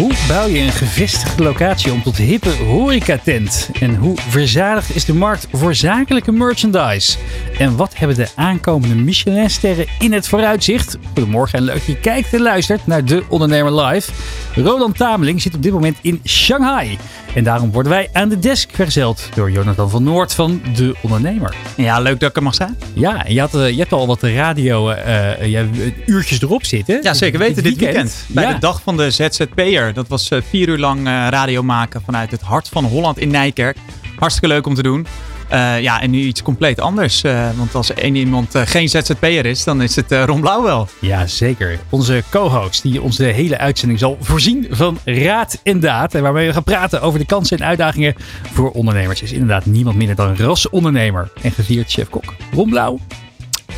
Hoe bouw je een gevestigde locatie om tot hippe horecatent? En hoe verzadigd is de markt voor zakelijke merchandise? En wat hebben de aankomende Michelinsterren in het vooruitzicht? Goedemorgen en leuk dat je kijkt en luistert naar De Ondernemer Live. Roland Tameling zit op dit moment in Shanghai. En daarom worden wij aan de desk verzeld door Jonathan van Noord van De Ondernemer. Ja, leuk dat ik er mag zijn. Ja, en je, had, eh, je hebt al wat radio eh, eh, ja, uurtjes erop zitten. Ja, zeker weten. Dit weekend. Bij Ja. de dag van de ZZP'er. Dat was eh, vier uur lang eh, radio maken vanuit het hart van Holland in Nijkerk. Hartstikke leuk om te doen. Eh, ja, en nu iets compleet anders. want als één iemand geen ZZP'er is, dan is het eh Ron Blauw wel. Ja, zeker. Onze co-host die ons de hele uitzending zal voorzien van raad en daad. En waarmee we gaan praten over de kansen en uitdagingen voor ondernemers. Is inderdaad niemand minder dan rasondernemer en gevierd chef-kok.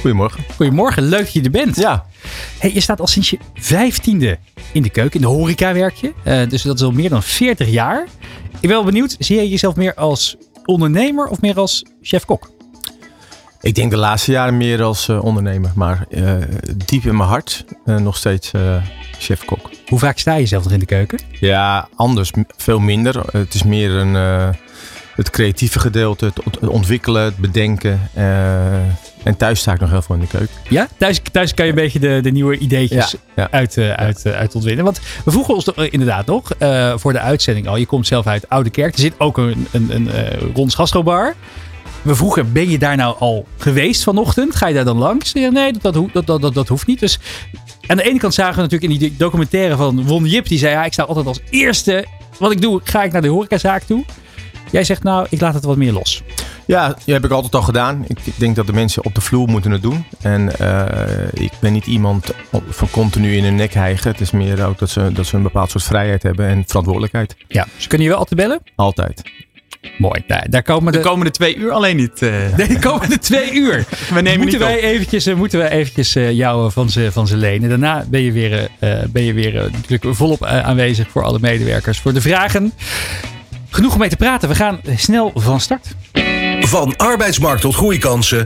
Goedemorgen. goedemorgen. Leuk dat je er bent. Ja, Hey, je staat al sinds je vijftiende in de keuken. In de horeca werk je. Eh, dus dat is al meer dan 40 jaar. Ik ben wel benieuwd, zie je jezelf meer als ondernemer of meer als chef-kok? ik denk de laatste jaren meer als eh, ondernemer. Maar eh, diep in mijn hart nog steeds chef-kok. Hoe vaak sta je zelf nog in de keuken? Ja, anders. Veel minder. Het is meer een, het creatieve gedeelte. Het ont- het ontwikkelen, het bedenken. eh, en thuis sta ik nog heel veel in de keuken. Ja, thuis, thuis kan je een beetje de, de nieuwe ideetjes Ja, ja. Uit, eh, uit, eh, uit ontwinnen. Want we vroegen ons inderdaad nog voor de uitzending al. Je komt zelf uit Oude Kerk. Er zit ook een, een, een Rons Gastrobar. We vroegen, ben je daar nou al geweest vanochtend? Ga je daar dan langs? Ja, nee, dat, dat, dat, dat, dat hoeft niet. Dus aan de ene kant zagen we natuurlijk in die documentaire van Won Jip. Die zei, ja, ik sta altijd als eerste. Wat ik doe, ga ik naar de horecazaak toe. Jij zegt, nou, ik laat het wat meer los. Ja, dat heb ik altijd al gedaan. Ik ik denk dat de mensen op de vloer moeten het doen. En eh, ik ben niet iemand van continu in hun nek hijgen. Het is meer ook dat ze, dat ze een bepaald soort vrijheid hebben en verantwoordelijkheid. Ja, ze kunnen je wel altijd bellen? Altijd. Mooi, daar, daar komen De de... komende twee uur alleen niet. eh. Nee, de komende twee uur. we nemen moeten niet wij op. eventjes, eh, moeten wij eventjes eh, jou van ze, van ze lenen. Daarna ben je weer, eh, ben je weer natuurlijk volop aanwezig voor alle medewerkers. Voor de vragen. Genoeg om mee te praten. We gaan snel van start. Van arbeidsmarkt tot groeikansen.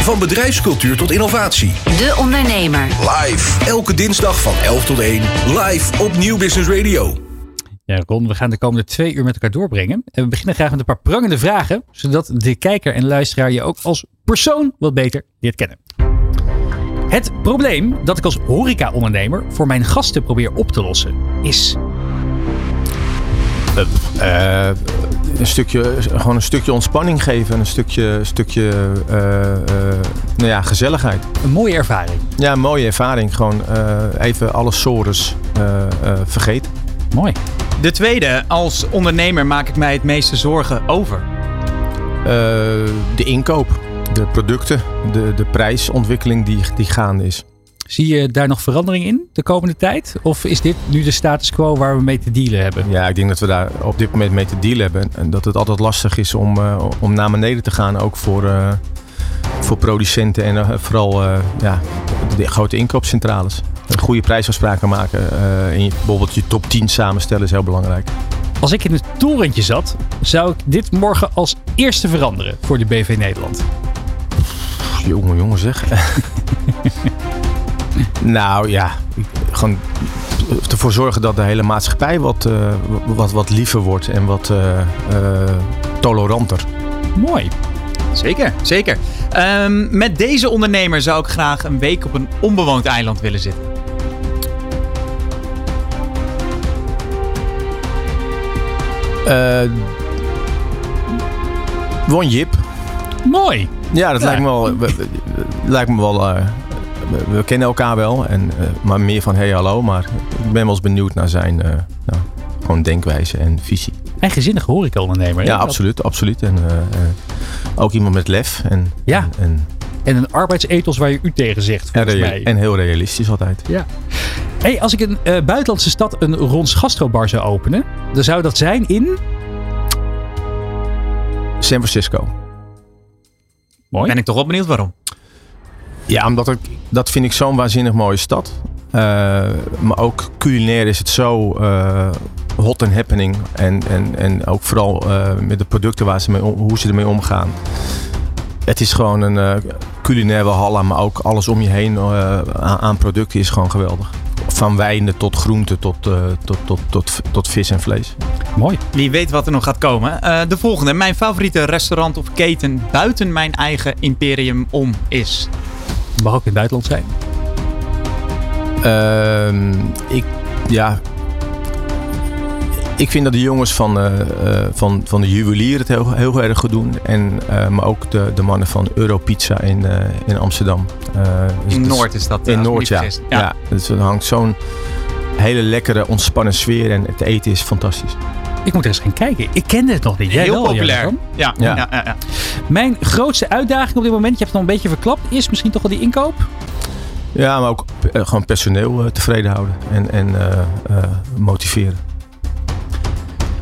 Van bedrijfscultuur tot innovatie. De Ondernemer. Live. Elke dinsdag van 11 tot 1. Live op Nieuw Business Radio. Ja, Ron, we gaan de komende twee uur met elkaar doorbrengen. En we beginnen graag met een paar prangende vragen. Zodat de kijker en luisteraar je ook als persoon wat beter leert kennen. Het probleem dat ik als horeca-ondernemer voor mijn gasten probeer op te lossen is... Eh, een stukje, gewoon een stukje ontspanning geven. en Een stukje, stukje eh, eh, nou ja, gezelligheid. Een mooie ervaring. Ja, een mooie ervaring. Gewoon eh, even alle sores eh, eh, vergeten. Mooi. De tweede, als ondernemer maak ik mij het meeste zorgen over. Eh, de inkoop, de producten, de, de prijsontwikkeling die, die gaande is. Zie je daar nog verandering in de komende tijd? Of is dit nu de status quo waar we mee te dealen hebben? Ja, ik denk dat we daar op dit moment mee te dealen hebben. En dat het altijd lastig is om, eh, om naar beneden te gaan. Ook voor, eh, voor producenten en eh, vooral ja, de grote inkoopcentrales. Een goede prijsafspraken maken. en je- bijvoorbeeld je top 10 samenstellen is heel belangrijk. Als ik in het torentje zat, zou ik dit morgen als eerste veranderen voor de BV Nederland. Jongen, jongen zeg. nou ja, gewoon ervoor zorgen dat de hele maatschappij wat, eh, wat, wat liever wordt en wat eh, eh, toleranter. Mooi. Zeker, zeker. Ehm, met deze ondernemer zou ik graag een week op een onbewoond eiland willen zitten. Won Jip. Mooi. Ja, dat Ja. lijkt me wel. we- we- lijkt me wel we, we kennen elkaar wel, en, eh, maar meer van hey hallo. Maar ik ben wel eens benieuwd naar zijn eh, nou, gewoon denkwijze en visie. Eigenzinnige horeca-ondernemer. hè? Ja, absoluut, absoluut. En eh, ook iemand met lef en, Ja. en, En een arbeidsethos waar je u tegen zegt, en, volgens rea- mij. en heel realistisch altijd. Ja. Hey, als ik een eh, buitenlandse stad een Rons Gastrobar zou openen, dan zou dat zijn in... San Francisco. Mooi. Ben ik toch wel benieuwd waarom. Ja, omdat ik, dat vind ik zo'n waanzinnig mooie stad. Eh, maar ook culinair is het zo eh, hot and happening. En, en, en ook vooral eh, met de producten waar ze mee, hoe ze ermee omgaan. Het is gewoon een eh culinair walhalla, maar ook alles om je heen eh, aan, aan producten is gewoon geweldig. Van wijnen tot groenten tot, eh, tot, tot, tot, tot vis en vlees. Mooi. Wie weet wat er nog gaat komen. Eh, de volgende. Mijn favoriete restaurant of keten buiten mijn eigen imperium om is. Mag ook in het buitenland zijn. Ehm, ik, ja, ik vind dat de jongens van, eh, eh, van, van de juwelier het heel, heel erg goed doen. En, eh, maar ook de, de mannen van Europizza in, eh, in Amsterdam. Eh, dus In Noord is dat. In Noord, ja. ja. dus er hangt zo'n hele lekkere, ontspannen sfeer. En het eten is fantastisch. Ik moet er eens gaan kijken. Ik kende het nog niet. Jij Heel wel, populair. Ja, ja. Ja. Ja, ja, Mijn grootste uitdaging op dit moment, je hebt het al een beetje verklapt, is misschien toch wel die inkoop. Ja, maar ook eh, gewoon personeel eh, tevreden houden. En, en eh, eh, motiveren.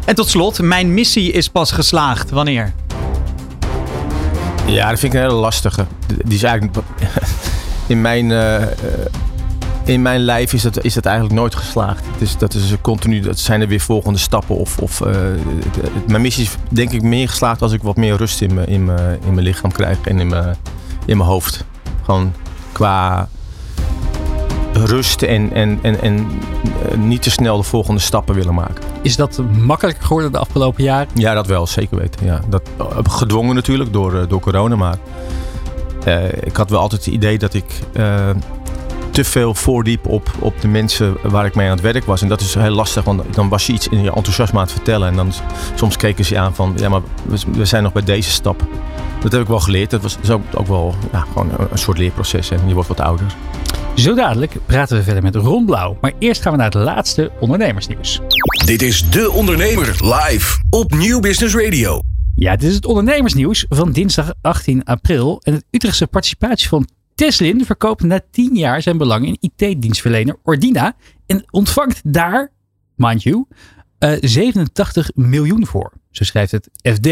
En tot slot, mijn missie is pas geslaagd. Wanneer? Ja, dat vind ik een hele lastige. Die is eigenlijk. In mijn, eh, eh, in mijn lijf is dat, is dat eigenlijk nooit geslaagd. Is, dat is continu. Dat zijn er weer volgende stappen. Of, of, eh, mijn missie is denk ik meer geslaagd als ik wat meer rust in mijn, in mijn, in mijn lichaam krijg en in mijn, in mijn hoofd. Gewoon qua rust en, en, en, en eh, niet te snel de volgende stappen willen maken. Is dat makkelijker geworden de afgelopen jaren? Ja, dat wel, zeker weten. Ja. Dat, eh, gedwongen natuurlijk door, door corona, maar ik had wel altijd het idee dat ik te veel voordiep op, op de mensen waar ik mee aan het werk was. En dat is heel lastig, want dan was je iets in je enthousiasme aan het vertellen. En dan soms keken ze je aan van, ja, maar we, we zijn nog bij deze stap. Dat heb ik wel geleerd. Dat was is ook, ook wel ja, gewoon een, een soort leerproces. En je wordt wat ouder. Zo dadelijk praten we verder met Ron Blauw. Maar eerst gaan we naar het laatste ondernemersnieuws. Dit is De Ondernemer live op Nieuw Business Radio. Ja, dit is het ondernemersnieuws van dinsdag 18 april. En het Utrechtse participatie Teslin verkoopt na 10 jaar zijn belang in IT-dienstverlener Ordina. En ontvangt daar, mind you, eh, 87 miljoen voor. Zo schrijft het FD.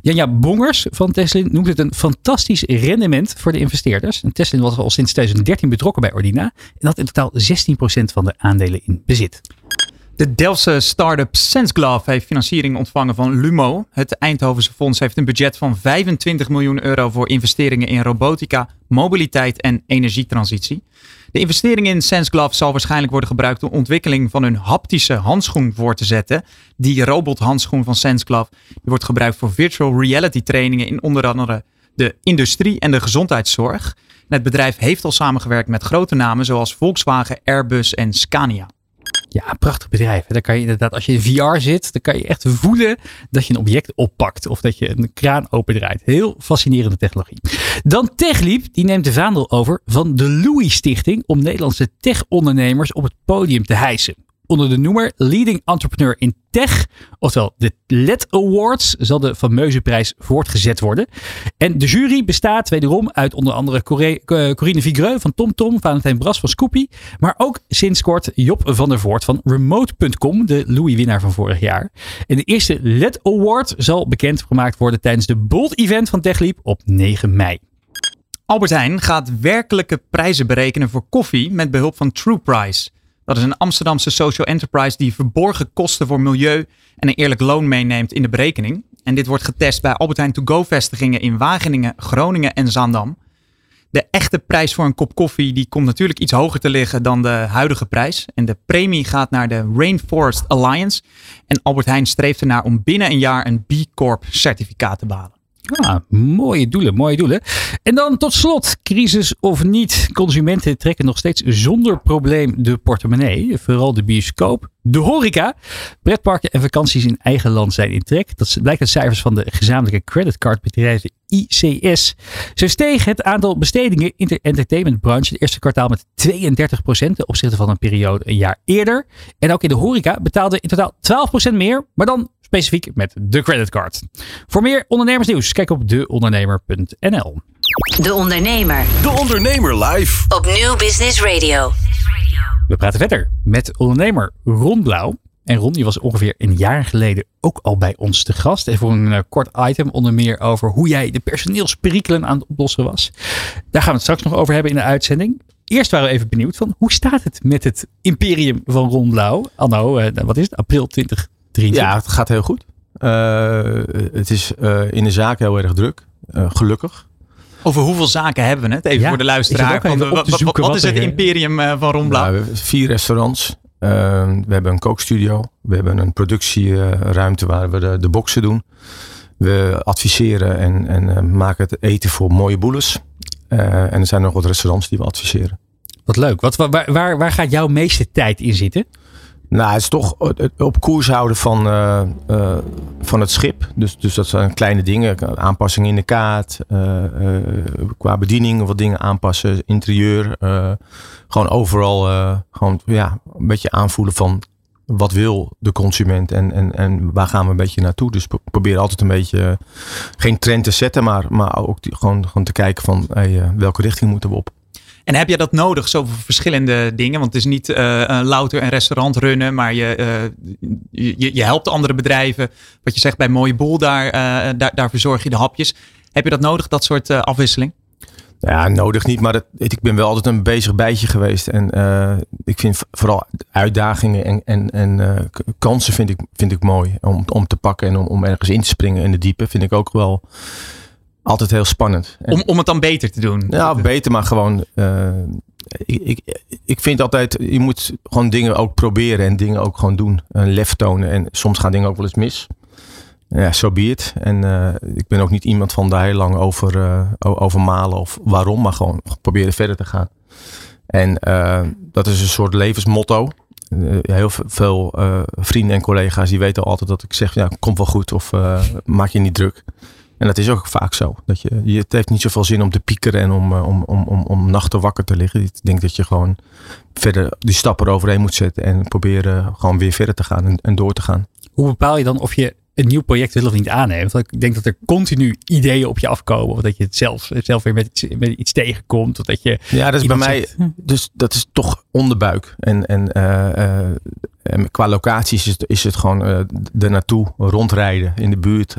Janja Bongers van Teslin noemt het een fantastisch rendement voor de investeerders. En Teslin was al sinds 2013 betrokken bij Ordina. En had in totaal 16% van de aandelen in bezit. De Delftse start-up SenseGlove heeft financiering ontvangen van Lumo. Het Eindhovense fonds heeft een budget van 25 miljoen euro voor investeringen in robotica, mobiliteit en energietransitie. De investering in SenseGlove zal waarschijnlijk worden gebruikt om ontwikkeling van hun haptische handschoen voor te zetten. Die robothandschoen van SenseGlove wordt gebruikt voor virtual reality trainingen in onder andere de industrie en de gezondheidszorg. Het bedrijf heeft al samengewerkt met grote namen zoals Volkswagen, Airbus en Scania. Ja, prachtig bedrijf. Daar kan je inderdaad, als je in VR zit, dan kan je echt voelen dat je een object oppakt. Of dat je een kraan opendraait. Heel fascinerende technologie. Dan TechLeap, die neemt de vaandel over van de Louis Stichting om Nederlandse tech-ondernemers op het podium te hijsen. Onder de noemer Leading Entrepreneur in Tech, oftewel de LED Awards, zal de fameuze prijs voortgezet worden. En de jury bestaat wederom uit onder andere eh, Corine Vigreux van TomTom, Valentijn Bras van Scoopy, maar ook sinds kort Job van der Voort van Remote.com, de Louis-winnaar van vorig jaar. En de eerste LED Award zal bekendgemaakt worden tijdens de Bold Event van TechLeap op 9 mei. Albert Heijn gaat werkelijke prijzen berekenen voor koffie met behulp van TruePrice. Dat is een Amsterdamse social enterprise die verborgen kosten voor milieu en een eerlijk loon meeneemt in de berekening. En dit wordt getest bij Albert Heijn To-Go vestigingen in Wageningen, Groningen en Zaandam. De echte prijs voor een kop koffie die komt natuurlijk iets hoger te liggen dan de huidige prijs. En de premie gaat naar de Rainforest Alliance. En Albert Heijn streeft ernaar om binnen een jaar een B Corp certificaat te behalen. Ah, mooie doelen, mooie doelen. En dan tot slot, crisis of niet. Consumenten trekken nog steeds zonder probleem de portemonnee. Vooral de bioscoop, de horeca. Pretparken en vakanties in eigen land zijn in trek. Dat blijkt uit cijfers van de gezamenlijke creditcardbedrijven ICS. Zo steeg het aantal bestedingen in de entertainmentbranche het eerste kwartaal met 32% ten opzichte van een periode een jaar eerder. En ook in de horeca betaalde in totaal 12% meer, maar dan specifiek met de creditcard. Voor meer ondernemersnieuws, kijk op deondernemer.nl. De Ondernemer De Ondernemer live. op Nieuw Business Radio. We praten verder met ondernemer Ron Blauw. En Ron, die was ongeveer een jaar geleden ook al bij ons te gast. En voor een eh, kort item onder meer over hoe jij de personeelsperikelen aan het oplossen was. Daar gaan we het straks nog over hebben in de uitzending. eerst waren we even benieuwd van hoe staat het met het imperium van Ron Blauw? Anno, eh, wat is het? April 2023. Ja, het gaat heel goed. Uh, het is uh, in de zaak heel erg druk. Uh, gelukkig. Over hoeveel zaken hebben we het? Even Ja, voor de luisteraar. Wat- op te wat, zoeken wat wat is het er- imperium eh, van Ron Blauw? Nou, we hebben vier restaurants. Uh, we hebben een kookstudio. We hebben een productieruimte waar we de, de boksen doen. We adviseren en, en uh, maken het eten voor mooie boelens. Uh, en er zijn nog wat restaurants die we adviseren. Wat leuk. Wat, waar, waar, waar gaat jouw meeste tijd in zitten? Nou, het is toch het op koers houden van, uh, uh, van het schip. Dus, dus dat zijn kleine dingen. Aanpassingen in de kaart. Uh, qua bediening wat dingen aanpassen. Interieur. gewoon overal gewoon, ja, een beetje aanvoelen van wat wil de consument en, en, en waar gaan we een beetje naartoe. Dus probeer altijd een beetje geen trend te zetten. Maar, maar ook gewoon, gewoon te kijken van welke richting moeten we op. En heb je dat nodig, zoveel verschillende dingen? Want het is niet uh, louter een restaurant runnen, maar je, uh, je, je, helpt andere bedrijven. Wat je zegt bij Mooie Boel, daar, uh, daar, daar verzorg je de hapjes. Heb je dat nodig, dat soort afwisseling? Ja, nodig niet, maar dat, ik ben wel altijd een bezig bijtje geweest. En ik vind vooral uitdagingen en, en, en kansen vind ik, vind ik mooi om, om te pakken en om, om ergens in te springen in de diepe. Vind ik ook wel altijd heel spannend. Om, om het dan beter te doen? Ja, beter, maar gewoon. Uh, ik, ik, ik vind altijd, je moet gewoon dingen ook proberen en dingen ook gewoon doen. Een lef tonen. En soms gaan dingen ook wel eens mis. Ja, zo so be it. En uh, ik ben ook niet iemand van daar heel lang over, uh, over malen of waarom, maar gewoon proberen verder te gaan. En dat is een soort levensmotto. heel veel vrienden en collega's die weten altijd dat ik zeg, ja, komt wel goed of maak je niet druk. En dat is ook vaak zo. Dat je, je, het heeft niet zoveel zin om te piekeren en om, om, om, om, om nachten wakker te liggen. Ik denk dat je gewoon verder die stappen eroverheen moet zetten en proberen gewoon weer verder te gaan en door te gaan. Hoe bepaal je dan of je een nieuw project wil of niet aanneemt? Want ik denk dat er continu ideeën op je afkomen. Of dat je het zelf, zelf weer met iets, met iets tegenkomt. Of dat je ja, dat is bij mij. Zegt, dus dat is toch onderbuik. En, en, uh, uh, en qua locaties is het, is het gewoon uh, er naartoe rondrijden in de buurt.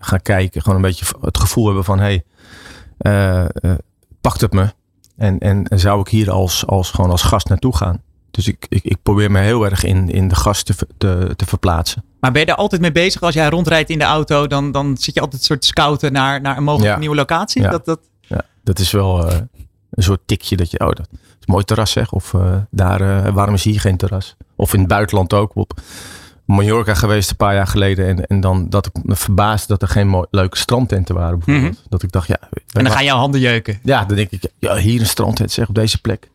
gaan kijken. Gewoon een beetje het gevoel hebben van hé, hey, pakt het me? En, en zou ik hier als, als, gewoon als gast naartoe gaan? Dus ik, ik, ik probeer me heel erg in, in de gast te, te, te verplaatsen. Maar ben je daar altijd mee bezig? Als jij rondrijdt in de auto, dan, dan zit je altijd een soort scouten naar, naar een mogelijke Ja. nieuwe locatie? Ja. Dat, dat... Ja, dat is wel eh, een soort tikje dat je, oh, dat is een mooi terras zeg. Of eh, daar, eh, waarom is hier geen terras? Of in het buitenland ook. Op Mallorca geweest een paar jaar geleden. En, en dan dat ik me verbaasde dat er geen mooi, leuke strandtenten waren. Bijvoorbeeld. Dat ik dacht, ja. En dan gaan jouw handen jeuken. Ja, dan denk ik, ja, hier een strandtent zeg op deze plek.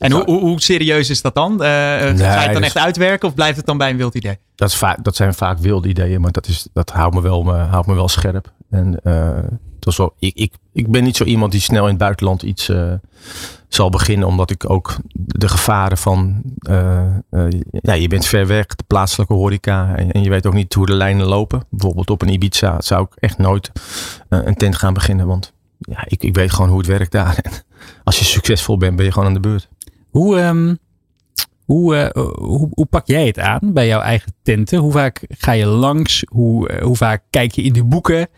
En hoe, hoe, hoe serieus is dat dan? Uh, ga je het dan dus- echt uitwerken of blijft het dan bij een wild idee? Dat, is vaak, dat zijn vaak wilde ideeën, maar dat, is, dat houdt, me wel, me, houdt me wel scherp. En uh, wel, ik, ik, ik ben niet zo iemand die snel in het buitenland iets zal beginnen, omdat ik ook de gevaren van, ja, je bent ver weg, de plaatselijke horeca, en, en, je weet ook niet hoe de lijnen lopen. Bijvoorbeeld op een Ibiza zou ik echt nooit een tent gaan beginnen, want ja, ik, ik weet gewoon hoe het werkt daar. En als je succesvol bent, ben je gewoon aan de beurt. Hoe, um, hoe, uh, hoe, hoe, pak jij het aan bij jouw eigen tenten? Hoe vaak ga je langs? Hoe, uh, hoe vaak kijk je in de boeken?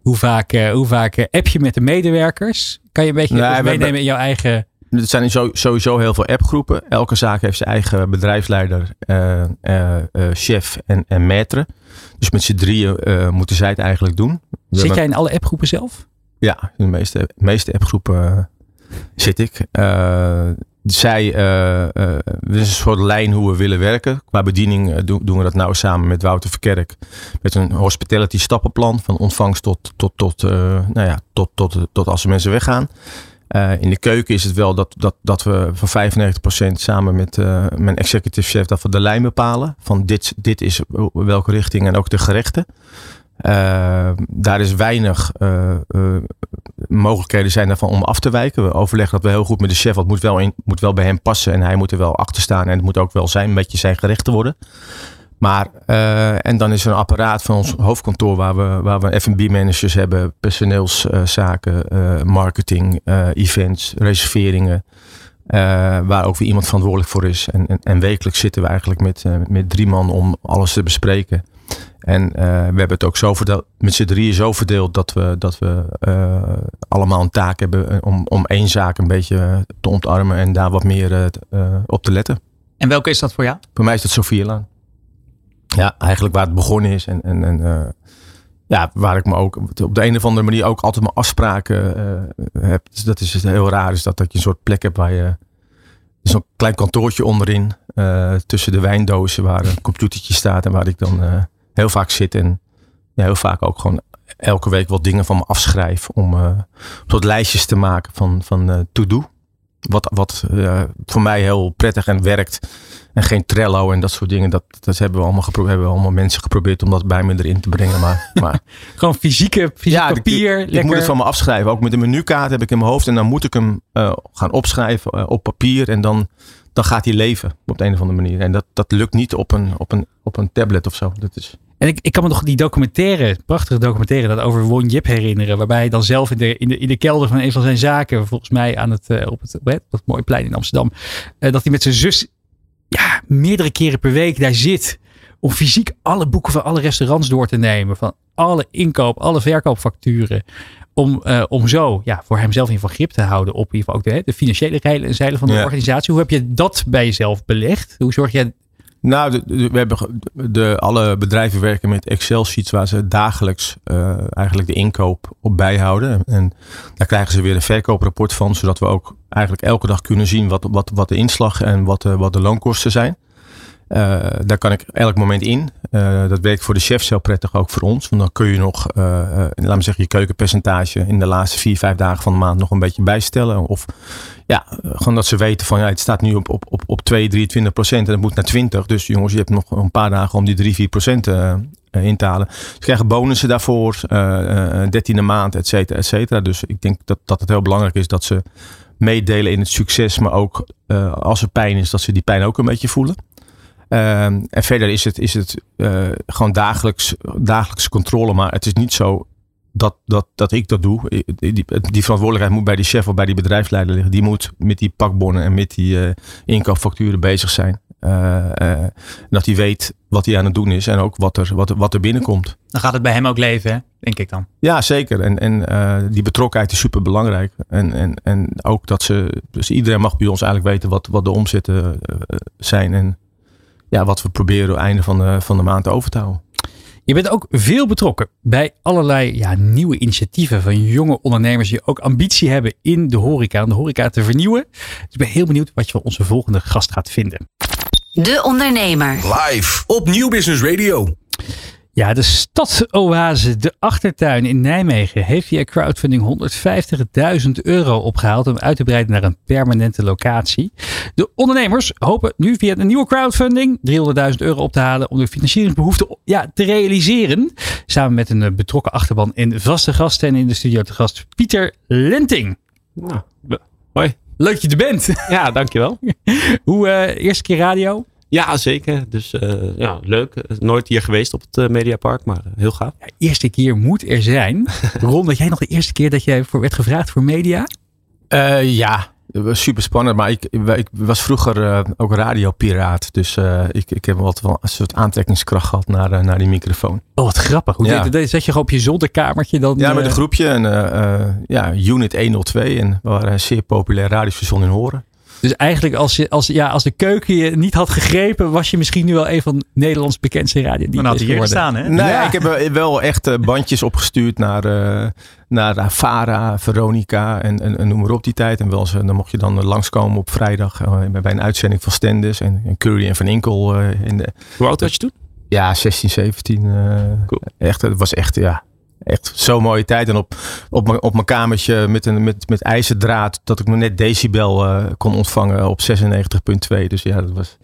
Hoe vaak, uh, hoe vaak app je met de medewerkers? Kan je een beetje meenemen in jouw eigen... Er zijn sowieso heel veel appgroepen. Elke zaak heeft zijn eigen bedrijfsleider, chef en, en maître. Dus met z'n drieën moeten zij het eigenlijk doen. We Zit jij in alle appgroepen zelf? Ja, in de meeste, meeste appgroepen zit ik. Uh, zij, uh, is een soort lijn hoe we willen werken. Qua bediening doen, doen we dat nou samen met Wouter Verkerk. Met een hospitality stappenplan. Van ontvangst tot, tot, tot, nou ja, tot, tot, tot als de mensen weggaan. in de keuken is het wel dat, dat, dat we voor 95% samen met mijn executive chef dat we de lijn bepalen. Van dit, dit is welke richting en ook de gerechten. Uh, daar is weinig uh, uh, mogelijkheden zijn daarvan om af te wijken. We overleggen dat we heel goed met de chef. Het moet wel, in, moet wel bij hem passen en hij moet er wel achter staan. En het moet ook wel zijn, een beetje zijn gerechten worden. Maar, en dan is er een apparaat van ons hoofdkantoor waar we, waar we F&B managers hebben. Personeelszaken, marketing, events, reserveringen. waar ook weer iemand verantwoordelijk voor is. En, en, en wekelijks zitten we eigenlijk met, met drie man om alles te bespreken. En eh, we hebben het ook zo verdeeld, met z'n drieën zo verdeeld dat we, dat we eh, allemaal een taak hebben eh, om, om één zaak een beetje te ontarmen en daar wat meer op te letten. En welke is dat voor jou? Voor mij is dat Sofielaan. Ja, eigenlijk waar het begonnen is. En, en, en ja, waar ik me ook op de een of andere manier ook altijd mijn afspraken heb. Dus dat is heel raar, is dat, dat je een soort plek hebt waar je zo'n klein kantoortje onderin. tussen de wijndozen waar een computertje staat en waar ik dan heel vaak zit. En ja, heel vaak ook gewoon elke week wat dingen van me afschrijf. Om eh soort lijstjes te maken van, van eh, to-do. Wat, wat eh, voor mij heel prettig en werkt. En geen Trello en dat soort dingen. Dat, dat hebben, we allemaal gepro- hebben we allemaal mensen geprobeerd om dat bij me erin te brengen. Maar, maar Gewoon fysieke, fysiek ja, papier. ik, ik moet het van me afschrijven. Ook met een menukaart heb ik in mijn hoofd. En dan moet ik hem gaan opschrijven op papier. En dan, dan gaat hij leven op de een of andere manier. En dat, dat lukt niet op een, op, een, op een tablet of zo. Dat is, En ik, ik kan me nog die documentaire, prachtige documentaire, dat over Won Jip herinneren. Waarbij hij dan zelf in de, in de, in de kelder van een van zijn zaken, volgens mij aan het, eh, op het, op dat mooie plein in Amsterdam, eh, dat hij met zijn zus ja, meerdere keren per week daar zit. Om fysiek alle boeken van alle restaurants door te nemen. Van alle inkoop, alle verkoopfacturen. Om, eh, om zo ja, voor hemzelf in geval grip te houden op in ieder geval ook de, de financiële reilen en zeilen van de Ja. organisatie. Hoe heb je dat bij jezelf belegd? Hoe zorg jij Nou, de, de- we hebben de, alle bedrijven werken met Excel-sheets waar ze dagelijks eh, eigenlijk de inkoop op bijhouden. En daar krijgen ze weer een verkooprapport van, zodat we ook eigenlijk elke dag kunnen zien wat, wat, wat de inslag en wat, de- wat de loonkosten zijn. Eh, daar kan ik elk moment in. Eh, dat werkt voor de chef heel prettig, ook voor ons. Want dan kun je nog, eh, laat me zeggen, je keukenpercentage in de laatste vier, vijf dagen van de maand nog een beetje bijstellen. Of ja, gewoon dat ze weten van ja, het staat nu op, op, op, op 2, 23 procent en het moet naar 20. Dus jongens, je hebt nog een paar dagen om die 3, 4 procent in te halen. Ze krijgen bonussen daarvoor, 13e maand, et cetera, et cetera. Dus ik denk dat, dat het heel belangrijk is dat ze meedelen in het succes, maar ook als er pijn is, dat ze die pijn ook een beetje voelen. Ehm, en verder is het, is het eh, gewoon dagelijks, dagelijkse controle. Maar het is niet zo dat, dat, dat ik dat doe. Die, die, die verantwoordelijkheid moet bij die chef of bij die bedrijfsleider liggen. Die moet met die pakbonnen en met die eh, inkoopfacturen bezig zijn. Eh, eh, dat hij weet wat hij aan het doen is en ook wat er, wat, wat er binnenkomt. Dan gaat het bij hem ook leven, hè? denk ik dan. Ja, zeker. En, en eh, die betrokkenheid is super belangrijk. En, en, en ook dat ze. Dus iedereen mag bij ons eigenlijk weten wat, wat de omzetten eh, zijn. En ja, wat we proberen einde van de, van de maand over te houden. Je bent ook veel betrokken bij allerlei ja, nieuwe initiatieven van jonge ondernemers die ook ambitie hebben in de horeca, om de horeca te vernieuwen. Dus ik ben heel benieuwd wat je van onze volgende gast gaat vinden. De Ondernemer. Live op Nieuw Business Radio. Ja, de stadsoase De Achtertuin in Nijmegen heeft via crowdfunding 150.000 euro opgehaald om uit te breiden naar een permanente locatie. De ondernemers hopen nu via een nieuwe crowdfunding 300.000 euro op te halen om de financieringsbehoefte ja, te realiseren. Samen met een eh, betrokken achterban en vaste gasten en in de studio te gast Pieter Lenting. Nou, hoi. Leuk dat je er bent. Ja, dankjewel. Hoe, eh, eerste keer radio? Ja, zeker. Dus eh, ja, leuk. Eh, Nooit hier geweest op het eh, Mediapark, maar heel gaaf. Ja, eerste keer moet er zijn. Ron, dat jij nog de eerste keer dat jij voor werd gevraagd voor media? Eh, ja, super spannend. Maar ik, ik was vroeger eh, ook radiopiraat. Dus eh, ik, ik heb wat wel een soort aantrekkingskracht gehad naar, naar die microfoon. Oh, wat grappig. Hoe Ja. deed dat? Zat je gewoon op je zolderkamertje dan? Ja, met een groepje. En, eh, eh, ja, Unit 102. En we waren een zeer populair radiostation in Horen. Dus eigenlijk als, je, als, ja, als de keuken je niet had gegrepen, was je misschien nu wel een van Nederlands bekendste radio. Dan had hij hier gestaan, hè? Nou ja, Ja. ik heb eh, wel echt eh, bandjes opgestuurd naar, eh naar Vara, Veronica en, en, en noem maar op die tijd. En wel eens, dan mocht je dan langskomen op vrijdag bij een uitzending van Stenders en, en Curry en Van Inkel. in de, Hoe oud was je toen? ja, 16, 17. eh, Cool. echt, het was echt, ja, echt zo'n mooie tijd. En op, op, mijn, op mijn kamertje met, een, met, met ijzerdraad dat ik nog net decibel eh, kon ontvangen op 96,2. Dus ja, dat was...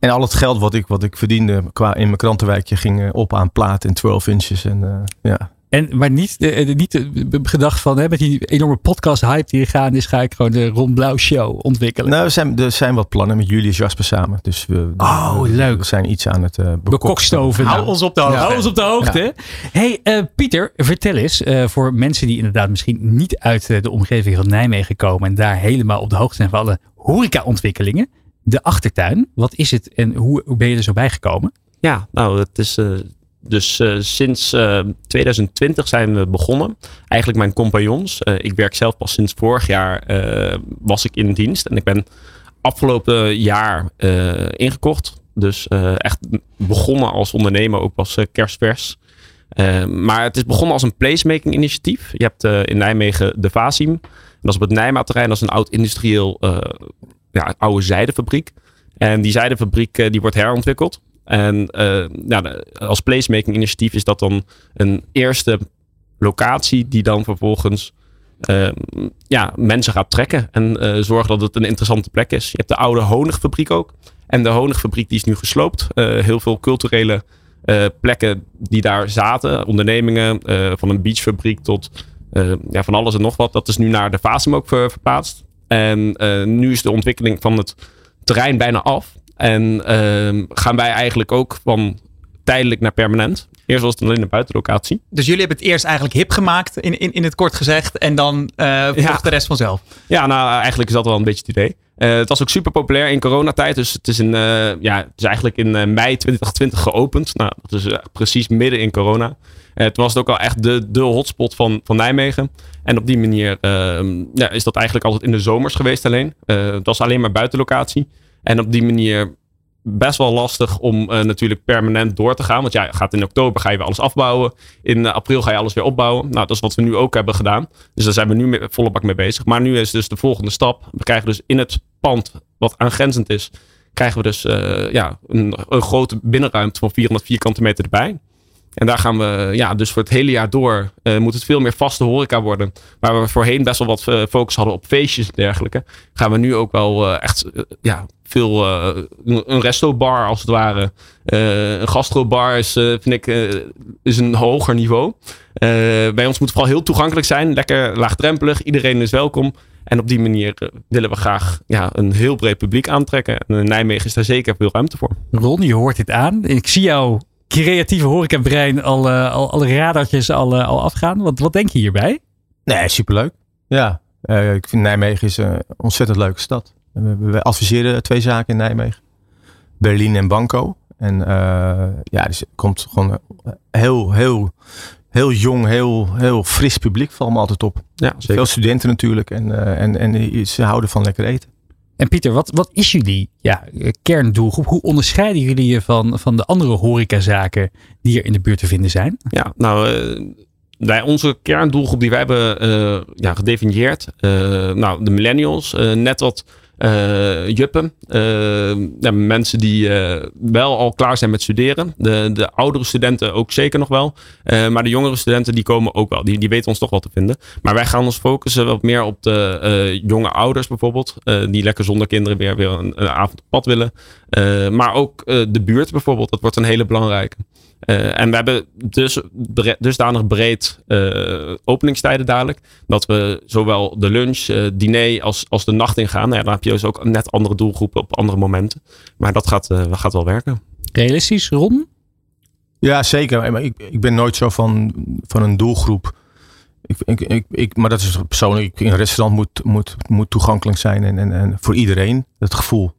En al het geld wat ik, wat ik verdiende qua in mijn krantenwijkje ging eh, op aan plaat en 12 inches. En eh, ja, En, maar niet, de, de- niet de- de gedacht van, hè, met die enorme podcast hype die er gaan is, ga ik gewoon de Ron Blauw show ontwikkelen. Nou, er zijn, er zijn wat plannen met Julius Jasper samen. Dus we, Oh, we- leuk. We zijn iets aan het uh, Bekokstoven. Hou ons op de hoogte. Hou ons op de hoogte. Hey, eh, Pieter, vertel eens, eh, voor mensen die inderdaad misschien niet uit eh, de omgeving van Nijmegen komen en daar helemaal op de hoogte zijn van alle horecaontwikkelingen. De achtertuin, wat is het en hoe, hoe ben je er zo bijgekomen? Ja, nou, het is, eh, Dus eh, sinds eh, 2020 zijn we begonnen. Eigenlijk mijn compagnons. Eh, ik werk zelf pas sinds vorig jaar eh, was ik in dienst. En ik ben afgelopen jaar eh, ingekocht. Dus eh, echt begonnen als ondernemer, ook pas eh, kerstvers. Eh, maar het is begonnen als een placemaking initiatief. Je hebt eh, in Nijmegen de Vasim. Dat is op het Nijmaatterrein. Dat is een oud industrieel, eh, ja, oude zijdefabriek. En die zijdefabriek eh, die wordt herontwikkeld. En eh, als placemaking initiatief is dat dan een eerste locatie die dan vervolgens eh, ja, mensen gaat trekken. En eh zorgen dat het een interessante plek is. Je hebt de oude honigfabriek ook. En de honigfabriek die is nu gesloopt. Eh, heel veel culturele plekken die daar zaten. Ondernemingen, van een beachfabriek tot ja, van alles en nog wat. Dat is nu naar de Fasum ook ver- verplaatst. En nu is de ontwikkeling van het terrein bijna af. En ehm, gaan wij eigenlijk ook van tijdelijk naar permanent. Eerst was het alleen een buitenlocatie. Dus jullie hebben het eerst eigenlijk hip gemaakt, in, in, in het kort gezegd. En dan volgt Ja. de rest vanzelf. Ja, nou eigenlijk is dat wel een beetje het idee. Eh, het was ook super populair in coronatijd. Dus het is, in, eh, ja, het is eigenlijk in mei 2020 geopend. Nou, dat is precies midden in corona. Eh, toen was het ook al echt de, de hotspot van, van Nijmegen. En op die manier ehm, ja, is dat eigenlijk altijd in de zomers geweest alleen. Het was alleen maar buitenlocatie. En op die manier best wel lastig om eh, natuurlijk permanent door te gaan. Want ja, gaat in oktober ga je weer alles afbouwen. In eh, april ga je alles weer opbouwen. Nou, dat is wat we nu ook hebben gedaan. Dus daar zijn we nu mee, volle bak mee bezig. Maar nu is dus de volgende stap. We krijgen dus in het pand wat aangrenzend is, krijgen we dus eh, ja, een, een grote binnenruimte van 400 vierkante meter erbij. En daar gaan we, ja, dus voor het hele jaar door eh, moet het veel meer vaste horeca worden. Waar we voorheen best wel wat eh, focus hadden op feestjes en dergelijke. Gaan we nu ook wel eh, echt, ja, veel, een, resto-bar als het ware. Een gastrobar is, vind ik, is een hoger niveau. Bij ons moet het vooral heel toegankelijk zijn. Lekker laagdrempelig. Iedereen is welkom. En op die manier willen we graag ja, een heel breed publiek aantrekken. En Nijmegen is daar zeker veel ruimte voor. Ron, je hoort dit aan. Ik zie jouw creatieve horecabrein al, eh, al alle radartjes al, eh, al afgaan. Wat, wat denk je hierbij? Nee, superleuk. Ja, eh, ik vind Nijmegen is een ontzettend leuke stad. We, we adviseren twee zaken in Nijmegen. Berlin en Banco. En eh, ja, dus er komt gewoon heel, heel, heel jong, heel, heel fris publiek. Valt me altijd op. Ja, zeker. Veel studenten natuurlijk. En, eh, en, en ze houden van lekker eten. En Pieter, wat, wat is jullie ja, kerndoelgroep? Hoe onderscheiden jullie je van, van de andere horecazaken die er in de buurt te vinden zijn? Ja, nou, eh, wij, onze kerndoelgroep die wij hebben eh, ja, gedefinieerd. eh, nou, de millennials, net wat juppen. eh, mensen die eh, wel al klaar zijn met studeren. De, de oudere studenten ook zeker nog wel. Eh, maar de jongere studenten die komen ook wel. Die, die weten ons toch wel te vinden. Maar wij gaan ons focussen wat meer op de eh, jonge ouders bijvoorbeeld. eh, die lekker zonder kinderen weer, weer een, een avond op pad willen. Eh, maar ook eh, de buurt bijvoorbeeld. Dat wordt een hele belangrijke. Eh, en we hebben dus bre- dusdanig breed eh, openingstijden dadelijk. Dat we zowel de lunch, eh, diner als, als de nacht ingaan. Nou ja, dan heb je dus ook net andere doelgroepen op andere momenten. Maar dat gaat, eh, gaat wel werken. Realistisch, Ron? Ja, zeker. Maar ik, ik ben nooit zo van, van een doelgroep. Ik, ik, ik, ik, maar dat is persoonlijk. Een restaurant moet, moet, moet toegankelijk zijn en, en, en voor iedereen. Dat gevoel.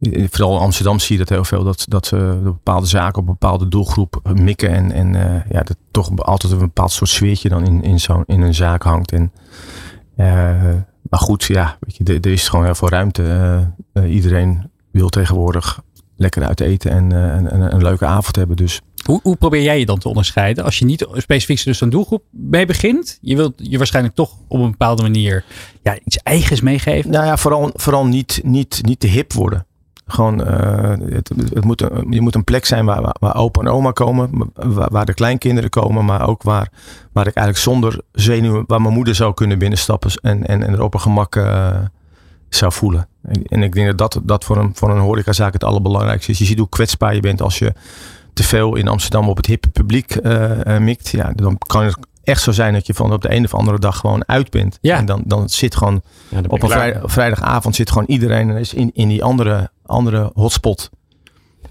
Vooral in Amsterdam zie je dat heel veel. Dat, dat ze bepaalde zaken op een bepaalde doelgroep mikken. En, en uh, ja, dat toch altijd een bepaald soort sfeertje dan in, in, zo'n in een zaak hangt. En, uh, maar goed, ja, weet je, er, is gewoon heel veel ruimte. Iedereen wil tegenwoordig lekker uit eten en een, een, een leuke avond hebben. Dus hoe, hoe, probeer jij je dan te onderscheiden? Als je niet specifiek dus een doelgroep mee begint, je wilt je waarschijnlijk toch op een bepaalde manier ja, iets eigens meegeven. Nou ja, vooral, vooral niet, niet, niet te hip worden. Gewoon, uh, het, moet je moet een plek zijn waar, waar, opa en oma komen, waar, de kleinkinderen komen, maar ook waar, waar ik eigenlijk zonder zenuwen, waar mijn moeder zou kunnen binnenstappen en, en, en er op een gemak uh, zou voelen. En, ik denk dat dat, dat voor, een, voor een horecazaak het allerbelangrijkste is. Je ziet hoe kwetsbaar je bent als je te veel in Amsterdam op het hippe publiek uh, mikt. Ja, dan kan echt zo zijn dat je van op de een of andere dag gewoon uit bent. Ja. En dan, dan zit gewoon ja, dan op een vrij, vrijdagavond zit gewoon iedereen in, in die andere, andere hotspot.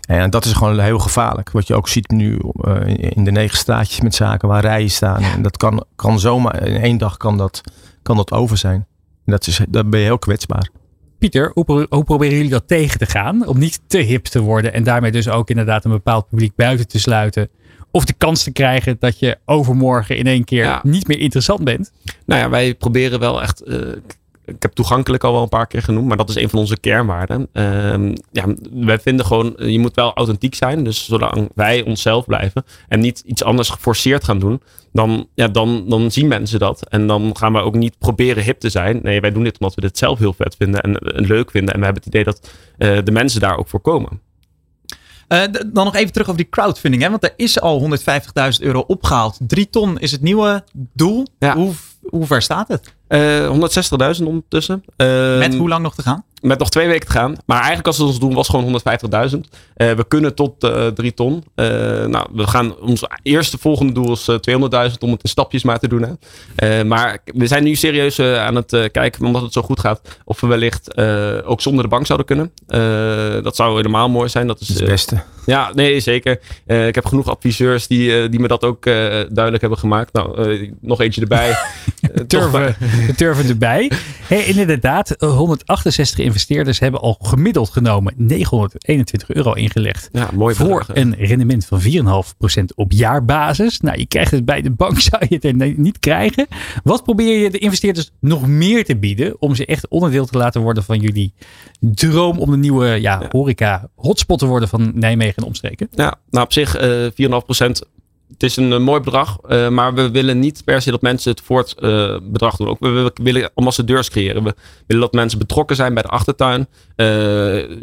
En dat is gewoon heel gevaarlijk. Wat je ook ziet nu uh, in de negen straatjes met zaken waar rijen staan. En dat kan, kan zomaar, in één dag kan dat, kan dat over zijn. En dat is, dan ben je heel kwetsbaar. Pieter, hoe, hoe, proberen jullie dat tegen te gaan? Om niet te hip te worden en daarmee dus ook inderdaad een bepaald publiek buiten te sluiten. Of de kans te krijgen dat je overmorgen in één keer Ja. niet meer interessant bent. Nou ja, wij proberen wel echt. eh, ik heb toegankelijk al wel een paar keer genoemd, maar dat is een van onze kernwaarden. Ehm, ja, wij vinden gewoon, eh, je moet wel authentiek zijn. Dus zolang wij onszelf blijven en niet iets anders geforceerd gaan doen, dan, ja, dan, dan zien mensen dat. En dan gaan we ook niet proberen hip te zijn. Nee, wij doen dit omdat we dit zelf heel vet vinden en, en leuk vinden. En we hebben het idee dat eh, de mensen daar ook voor komen. Eh, dan nog even terug over die crowdfunding. Hè? Want er is al 150.000 euro opgehaald. 3 ton is het nieuwe doel. Ja. Hoe, hoe ver staat het? Eh 160.000 ondertussen. Ehm, Met hoe lang nog te gaan? Met nog twee weken te gaan. Maar eigenlijk als het ons doen was gewoon 150.000. Eh, we kunnen tot eh 3 ton. Eh, nou, we gaan, ons eerste volgende doel is eh, 200.000 om het in stapjes maar te doen. Hè. Maar we zijn nu serieus aan het kijken, omdat het zo goed gaat, of we wellicht ook zonder de bank zouden kunnen. Dat zou helemaal mooi zijn. Dat is, Dat is het beste. ja, nee, zeker. Ik heb genoeg adviseurs die, die me dat ook duidelijk hebben gemaakt. Nou, nog eentje erbij. Turven, de turven erbij. Hey, inderdaad, eh, 168 investeerders hebben al gemiddeld genomen 921 euro ingelegd. Ja, mooi Voor een rendement van 4,5% op jaarbasis. Nou, je krijgt het bij de bank, zou je het er niet krijgen. Wat probeer je de investeerders nog meer te bieden om ze echt onderdeel te laten worden van jullie droom om de nieuwe ja, horeca hotspot te worden van Nijmegen en omstreken? Ja, nou op zich eh 4,5%. Het is een eh, mooi bedrag, eh, maar we willen niet per se dat mensen het voor eh, bedrag doen. Ook we, we willen ambassadeurs creëren. We willen dat mensen betrokken zijn bij de achtertuin.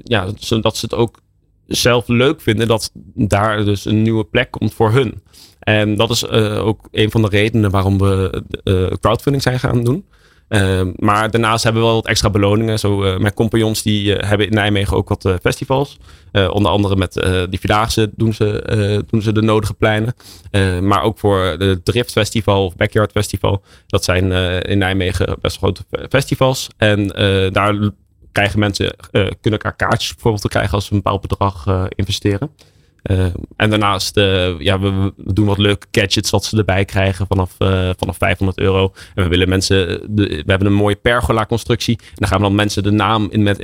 Ja, zodat ze het ook zelf leuk vinden dat daar dus een nieuwe plek komt voor hun. En dat is ook een van de redenen waarom we crowdfunding zijn gaan doen. Eh, maar daarnaast hebben we wel wat extra beloningen. Zo, eh, mijn compagnons die eh, hebben in Nijmegen ook wat eh, festivals. Onder andere met die Vierdaagse doen ze, doen ze de nodige pleinen. Maar ook voor de Drift Festival of Backyard Festival. Dat zijn in Nijmegen best grote fe- festivals. En daar krijgen mensen, kunnen elkaar kaartjes bijvoorbeeld krijgen als ze een bepaald bedrag investeren. Eh, en daarnaast, eh, ja, we, doen wat leuke gadgets wat ze erbij krijgen vanaf, eh, vanaf 500 euro. En we willen mensen, we hebben een mooie pergola constructie. En dan gaan we dan mensen de naam in, met,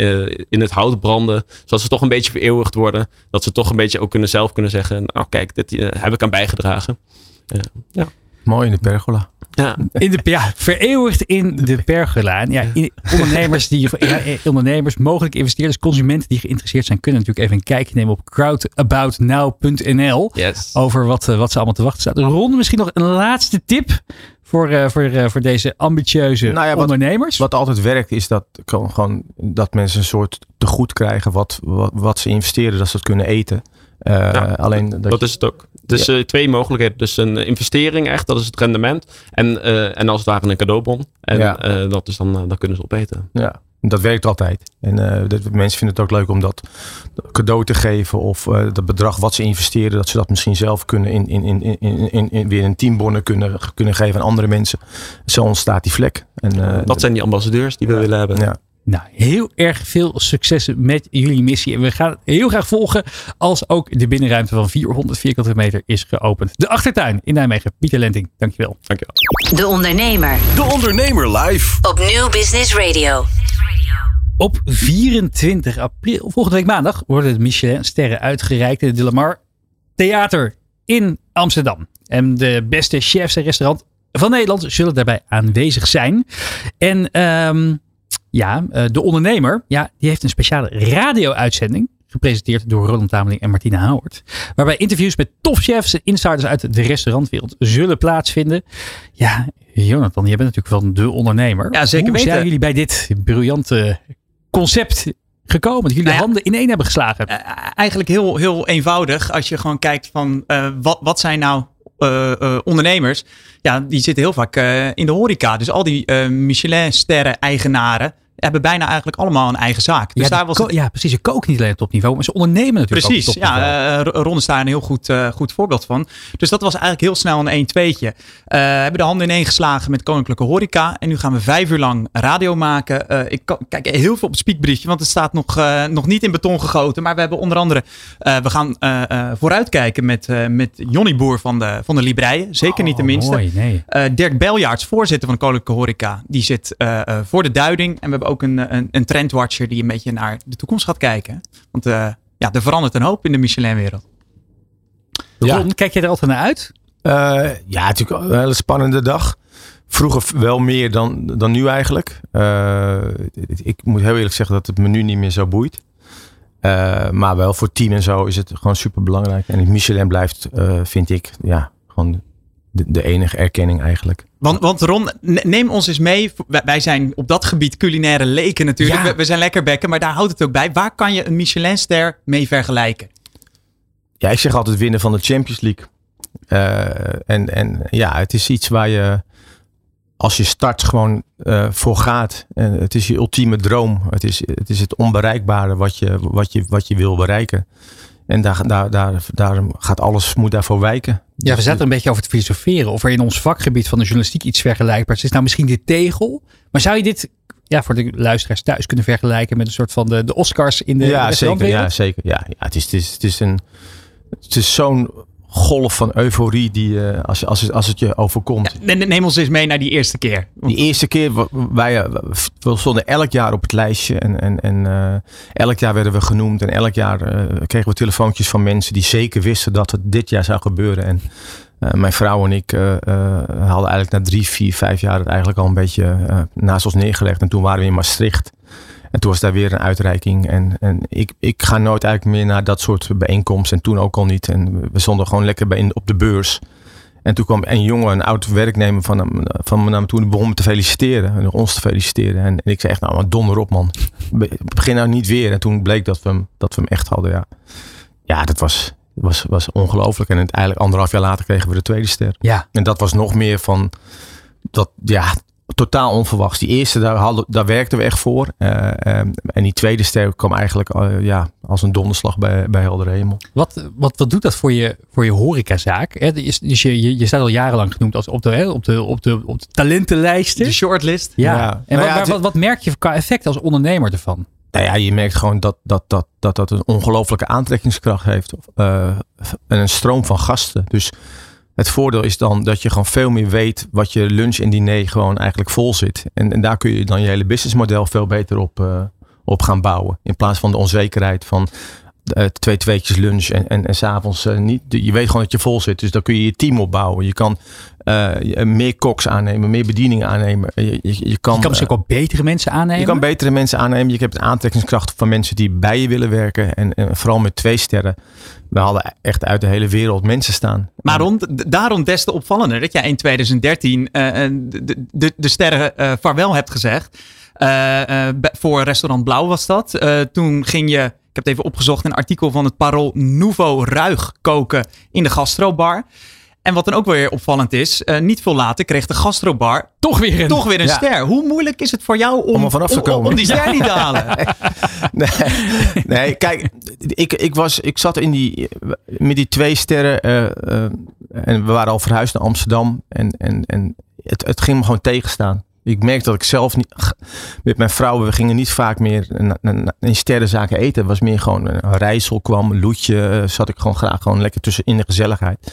in het hout branden. Zodat ze toch een beetje vereeuwigd worden. Dat ze toch een beetje ook kunnen zelf kunnen zeggen, nou kijk, dit heb ik aan bijgedragen. Ja. Mooi in de pergola. Ja. In de, ja, vereeuwigd in de pergola. Ja, ondernemers, die, ja, eh, ondernemers, mogelijke investeerders, consumenten die geïnteresseerd zijn, kunnen natuurlijk even een kijkje nemen op crowdaboutnow.nl Yes. over wat, eh, wat ze allemaal te wachten staat. Ron, misschien nog een laatste tip voor, eh, voor, eh, voor deze ambitieuze Nou ja, wat- ondernemers. Wat altijd werkt is dat, gewoon- gewoon, dat mensen een soort tegoed krijgen wat, wat, wat ze investeren, dat ze het kunnen eten. Eh, Ja, alleen dat, Dat is het ook. Dus twee mogelijkheden. Dus een investering echt, dat is het rendement. En, eh, en als het ware een cadeaubon. En Ja. dat is dan, dan kunnen ze opeten. ja, dat werkt altijd. En dat, mensen vinden het ook leuk om dat cadeau te geven of dat bedrag wat ze investeren, dat ze dat misschien zelf kunnen in, in, in, in, in, in, weer in teambonnen kunnen, kunnen geven aan andere mensen. Zo ontstaat die vlek. En, dat zijn die ambassadeurs die we willen hebben. ja. Nou, heel erg veel succes met jullie missie. En we gaan het heel graag volgen als ook de binnenruimte van 400 vierkante meter is geopend. De achtertuin in Nijmegen. Pieter Lenting, dankjewel. Dankjewel. De Ondernemer De Ondernemer live. op Nieuw Business Radio. Op 24 april, volgende week maandag, worden de Michelin-sterren uitgereikt in het De Lamar Theater in Amsterdam. En de beste chefs en restaurant van Nederland zullen daarbij aanwezig zijn. En ehm, ja, eh, de ondernemer, ja, die heeft een speciale radio-uitzending. Gepresenteerd door Roland Tameling en Martina Howard. Waarbij interviews met topchefs en insiders uit de restaurantwereld zullen plaatsvinden. Ja, Jonathan, jij bent natuurlijk wel de ondernemer. Ja, zeker Hoe weten. zijn jullie bij dit briljante concept gekomen? Dat jullie Nou ja, handen in één hebben geslagen. Eh, eigenlijk heel, heel eenvoudig. Als je gewoon kijkt van eh, wat, wat zijn nou eh, eh, ondernemers? Ja, die zitten heel vaak eh, in de horeca. Dus al die eh, Michelin-sterren eigenaren hebben bijna eigenlijk allemaal een eigen zaak. Dus ja, daar was het ja, precies. Ze koken niet alleen op topniveau, maar ze ondernemen natuurlijk Precies, ook op ja, eh, Ron is daar een heel goed, eh, goed voorbeeld van. Dus dat was eigenlijk heel snel een 1-2'tje. Eh hebben de handen ineen geslagen met Koninklijke Horeca. En nu gaan we vijf uur lang radio maken. Ik kan- kijk heel veel op het spiekbriefje, want het staat nog, nog niet in beton gegoten. Maar we hebben onder andere, we gaan vooruitkijken met, met Jonny Boer van de, van de Libreien. Zeker niet de Oh, minste. Mooi, nee. Dirk Beljaarts, voorzitter van de Koninklijke Horeca, die zit voor de duiding. En we hebben ook een, een, een trendwatcher die een beetje naar de toekomst gaat kijken. Want eh, ja, er verandert een hoop in de Michelin-wereld. Ja. Ron, kijk je er altijd naar uit? Eh, ja, natuurlijk een hele spannende dag. Vroeger wel meer dan, dan nu eigenlijk. Eh, ik moet heel eerlijk zeggen dat het me nu niet meer zo boeit. Eh, maar wel voor team en zo is het gewoon super belangrijk. En Michelin blijft, eh, vind ik, ja, gewoon de, de enige erkenning eigenlijk. Want, want Ron, ne- neem ons eens mee. Wij- zijn op dat gebied culinaire leken natuurlijk. Ja. We, we zijn lekker bekken, maar daar houdt het ook bij. Waar kan je een Michelinster mee vergelijken? Ja, ik zeg altijd winnen van de Champions League. Eh, en, en ja, het is iets waar je als je start gewoon eh, voor gaat. En het is je ultieme droom. Het is het, is het onbereikbare wat je, wat, je, wat je wil bereiken. En daar, daar, daar, daar gaat alles moet daarvoor wijken. Ja, we zaten een beetje over te filosoferen. Of er in ons vakgebied van de journalistiek iets vergelijkbaars is. Nou, misschien dit tegel. Maar zou je dit ja, voor de luisteraars thuis kunnen vergelijken met een soort van de, de Oscars in de ja, zeker. Ja, zeker. Ja, ja, het is, het is, het is, een, het is zo'n golf van euforie die eh, als, als, het, als het je overkomt. Ne- ne- Neem ons eens mee naar die eerste keer. Die eerste keer, wij eh, we stonden elk jaar op het lijstje. En, en, en eh, elk jaar werden we genoemd. En elk jaar kregen we telefoontjes van mensen die zeker wisten dat het dit jaar zou gebeuren. En mijn vrouw en ik hadden eigenlijk na drie, vier, vijf jaar het eigenlijk al een beetje naast ons neergelegd. En toen waren we in Maastricht. En toen was daar weer een uitreiking. En, en ik, ik ga nooit eigenlijk meer naar dat soort bijeenkomsten. En toen ook al niet. En we stonden gewoon lekker bij, op de beurs. En toen kwam een jongen, een oud werknemer van, hem, van me naar me toe. Begon me te feliciteren. En ons te feliciteren. En, en ik zei echt, nou maar donder op man. Be- Begin nou niet weer. En toen bleek dat we hem, dat we hem echt hadden. Ja, ja dat was, was, was ongelooflijk. En uiteindelijk anderhalf jaar later kregen we de tweede ster. Ja. En dat was nog meer van dat, ja, totaal onverwachts. Die eerste, daar, hadden, daar werkten we echt voor. Eh, eh, en die tweede ster kwam eigenlijk eh, ja, als een donderslag bij, bij heldere hemel. Wat, wat, wat doet dat voor je, voor je horecazaak? Hè? Dus dus je, je, je staat al jarenlang genoemd als op de, hè, op de, op de, op de talentenlijsten. De shortlist. ja. Ja. En Nou wat, ja, maar het- wat, wat merk je qua effect als ondernemer ervan? Nou ja, je merkt gewoon dat dat, dat, dat, dat een ongelooflijke aantrekkingskracht heeft. eh, en een stroom van gasten. Dus het voordeel is dan dat je gewoon veel meer weet wat je lunch en diner gewoon eigenlijk vol zit. En, en daar kun je dan je hele businessmodel veel beter op, eh, op gaan bouwen. In plaats van de onzekerheid van twee tweetjes lunch en, en, en s'avonds eh, niet. Je weet gewoon dat je vol zit. Dus dan kun je je team opbouwen. Je kan eh, meer koks aannemen, meer bedieningen aannemen. Je, je, je kan, Je kan misschien eh, ook wel betere mensen aannemen. je kan betere mensen aannemen. Je hebt een aantrekkingskracht van mensen die bij je willen werken. En, en vooral met twee sterren. We hadden echt uit de hele wereld mensen staan. Maar rond, daarom des te opvallender dat jij in 2013 eh, eh, de, de, de sterren eh, vaarwel hebt gezegd. Eh, eh, voor restaurant Blauw was dat. Eh, toen ging je, heb het even opgezocht, een artikel van het Parool Nouveau Ruig koken in de gastrobar. En wat dan ook weer opvallend is, eh, niet veel later kreeg de gastrobar toch weer een... toch weer een Ja. ster. Hoe moeilijk is het voor jou om, Om er vanaf te om- om- komen. om die ster niet te halen? Nee, nee kijk, ik, ik, was, ik zat in die, met die twee sterren. eh, eh, en we waren al verhuisd naar Amsterdam. En, en, en het, het ging me gewoon tegenstaan. Ik merkte dat ik zelf niet, met mijn vrouw, we gingen niet vaak meer in sterrenzaken eten. Het was meer gewoon een rijssel kwam, een loetje, eh, zat ik gewoon graag gewoon lekker tussen in de gezelligheid.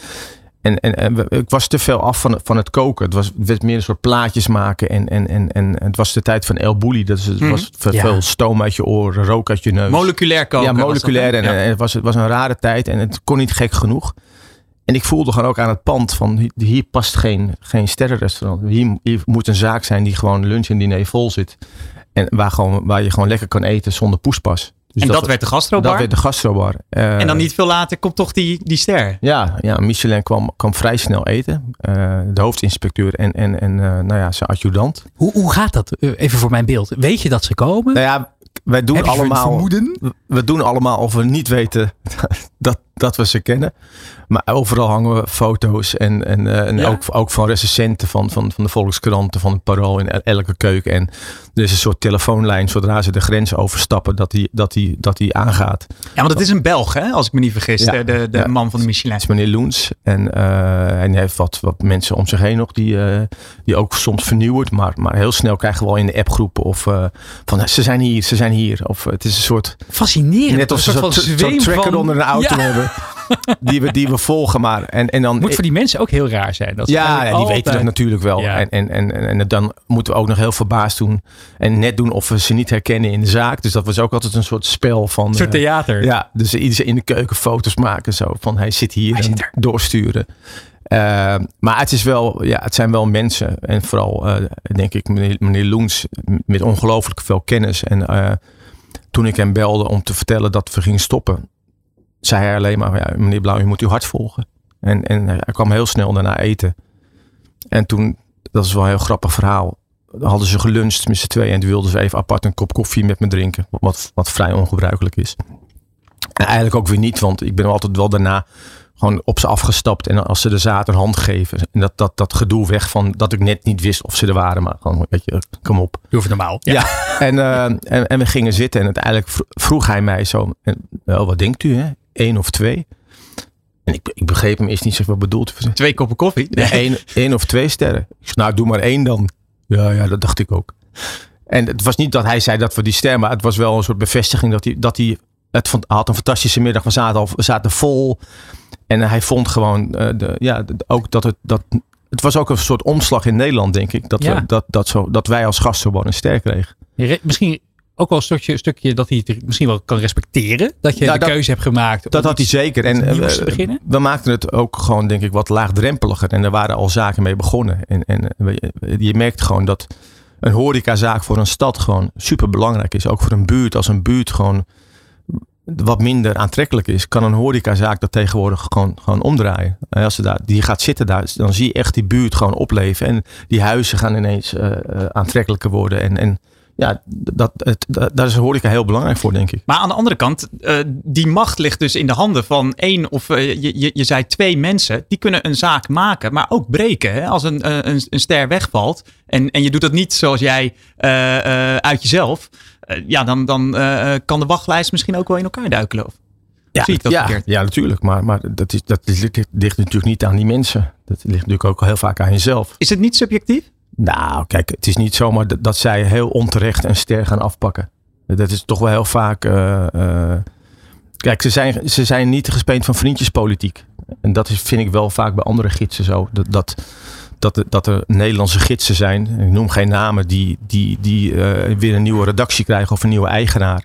En, en, ik was te veel af van, van het koken. Het, was, het werd meer een soort plaatjes maken. En, en, en, en het was de tijd van El Bulli. Dat is, het Mhm. was veel Ja. stoom uit je oren, rook uit je neus. Moleculair koken. Ja, moleculair. en, Ja. en het, was, het was een rare tijd en het kon niet gek genoeg. En ik voelde gewoon ook aan het pand van hier- past geen, geen sterrenrestaurant. Hier, hier moet een zaak zijn die gewoon lunch en diner vol zit. En waar, gewoon, waar je gewoon lekker kan eten zonder poespas. Dus en dat, werd de gastrobar. dat werd de gastrobar. Eh, En dan niet veel later komt toch die, die ster. Ja, ja, Michelin kwam, kwam vrij snel eten. Eh, de hoofdinspecteur en, en, en eh, nou ja, zijn adjudant. Hoe, hoe gaat dat? Even voor mijn beeld. Weet je dat ze komen? Nou ja, wij doen Heb je een allemaal. we doen allemaal of we niet weten dat, dat we ze kennen. Maar overal hangen we foto's en, en, eh, en Ja? ook, ook van recensenten van, van, van de Volkskranten, van het Parool in elke keuken. En er is een soort telefoonlijn zodra ze de grens overstappen dat die, dat die, dat die aangaat. Ja, want het is een Belg, hè? als ik me niet vergis. Ja. De, de, Ja. man van de Michelin. Dat is meneer Loens. En, eh, en hij heeft wat, wat mensen om zich heen nog die, eh, die ook soms vernieuwt. Maar, maar heel snel krijgen we al in de appgroepen of van ze zijn hier, ze zijn hier. Of het is een soort, Fascinerend. net of Een soort tracker van- onder een auto hebben. die, we, die we volgen. Maar, en, en dan, Moet voor die mensen ook heel raar zijn. Dat ja, ja, die weten dat natuurlijk wel. Ja. En, en, en, en, dan moeten we ook nog heel verbaasd doen. En net doen of we ze niet herkennen in de zaak. Dus dat was ook altijd een soort spel van... Een soort eh, theater. ja, dus iedereen in de keuken foto's maken. Zo van, hij zit hier. Hij en zit doorsturen. Eh, maar het, is wel, ja, het zijn wel mensen. En vooral, eh, denk ik, meneer, meneer Loens. Met ongelooflijk veel kennis. En toen ik hem belde om te vertellen dat we gingen stoppen. Zei hij alleen maar, ja, meneer Blauw, je moet uw hart volgen. En, en hij kwam heel snel daarna eten. En toen, dat is wel een heel grappig verhaal. Hadden ze geluncht met z'n tweeën. En toen wilden ze even apart een kop koffie met me drinken. Wat, wat vrij ongebruikelijk is. En eigenlijk ook weer niet, want ik ben altijd wel daarna gewoon op ze afgestapt. En als ze er zaten, een hand geven. En dat, dat, dat gedoe weg van dat ik net niet wist of ze er waren. Maar gewoon, weet je, kom op. Doe even normaal. Ja, en, eh, en, en we gingen zitten. En uiteindelijk vro- vroeg hij mij zo. Wel, wat denkt u, hè? Eén of twee? En ik, ik begreep hem eerst niet zo wat bedoeld. Twee koppen koffie. Ja, één, één of twee sterren. Ik nou, doe maar één dan. Ja, ja, dat dacht ik ook. En het was niet dat hij zei dat we die ster, maar het was wel een soort bevestiging dat hij, dat hij het vond, had een fantastische middag. We zaten, al, we zaten vol. En hij vond gewoon, eh, de, ja, ook dat het, dat, het was ook een soort omslag in Nederland, denk ik. Dat, Ja. we, dat, dat, zo, dat wij als gasten gewoon een ster kregen. Misschien ook wel een stukje, een stukje dat hij het misschien wel kan respecteren. Dat je Ja, de dat- keuze hebt gemaakt. Dat had hij zeker. En eh, we, beginnen. we maakten het ook gewoon, denk ik, wat laagdrempeliger. En er waren al zaken mee begonnen. En, en je, je merkt gewoon dat een horecazaak voor een stad gewoon super belangrijk is. Ook voor een buurt. Als een buurt gewoon wat minder aantrekkelijk is, kan een horecazaak dat tegenwoordig gewoon, gewoon omdraaien. En als ze daar, die gaat zitten daar, dan zie je echt die buurt gewoon opleven. En die huizen gaan ineens eh, eh, aantrekkelijker worden. En, en ja, dat, het, dat, daar is horeca heel belangrijk voor, denk ik. Maar aan de andere kant, eh, die macht ligt dus in de handen van één of eh, je, je, je zei twee mensen. Die kunnen een zaak maken, maar ook breken. Hè? Als een, eh, een, een ster wegvalt en, en je doet dat niet zoals jij uit jezelf. ja, dan, dan kan de wachtlijst misschien ook wel in elkaar duikelen. Of? Ja, Zie ik dat ja, verkeerd? ja, natuurlijk. Maar, maar dat, is, dat is, ligt, ligt natuurlijk niet aan die mensen. Dat ligt natuurlijk ook heel vaak aan jezelf. Is het niet subjectief? Nou, kijk, het is niet zomaar dat, zij heel onterecht een ster gaan afpakken. Dat is toch wel heel vaak. eh, eh, kijk, ze zijn, ze zijn niet gespeend van vriendjespolitiek. En dat is, vind ik wel vaak bij andere gidsen zo. Dat, dat, dat, er- er Nederlandse gidsen zijn, ik noem geen namen, die, die, die eh, weer een nieuwe redactie krijgen of een nieuwe eigenaar.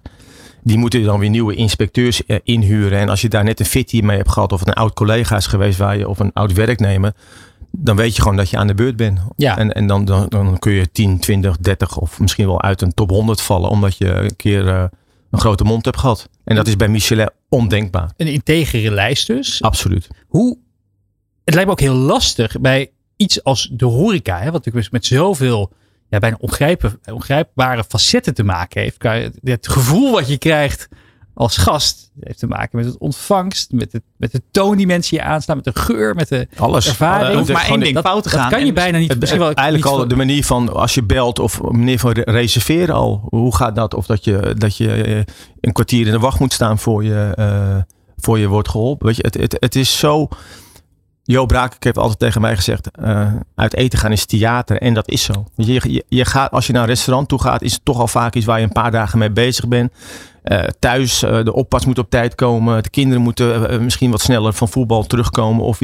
Die moeten dan weer nieuwe inspecteurs inhuren. En als je daar net een fitty mee hebt gehad, of een oud collega is geweest waar je, of een oud werknemer, dan weet je gewoon dat je aan de beurt bent. Ja. En, en dan, dan, dan kun je 10, 20, 30 of misschien wel uit een top 100 vallen, omdat je een keer eh, een grote mond hebt gehad. En dat is bij Michelin ondenkbaar. Een integere lijst dus. Absoluut. Hoe, het lijkt me ook heel lastig bij iets als de horeca. Hè, wat dus met zoveel ja, bijna ongrijpbare facetten te maken heeft. Het gevoel wat je krijgt als gast heeft te maken met het ontvangst, met, het, met de toon die mensen je aanslaan, met de geur, met de Alles. ervaring. De- maar één de- ding fout te dat gaan. kan je bijna niet. Het, misschien wel eigenlijk niet al voor- de manier van als je belt of manier van re- reserveren al. Hoe gaat dat? Of dat je, dat je eh, een kwartier in de wacht moet staan voor je, eh, voor je wordt geholpen. Weet je, het, het, het is zo. Jo Braak heeft altijd tegen mij gezegd: eh, uit eten gaan is theater. En dat is zo. Je, je, gaat, als je naar een restaurant toe gaat, is het toch al vaak iets waar je een paar dagen mee bezig bent. Eh, thuis, eh, de oppas moet op tijd komen. De kinderen moeten misschien wat sneller van voetbal terugkomen. Of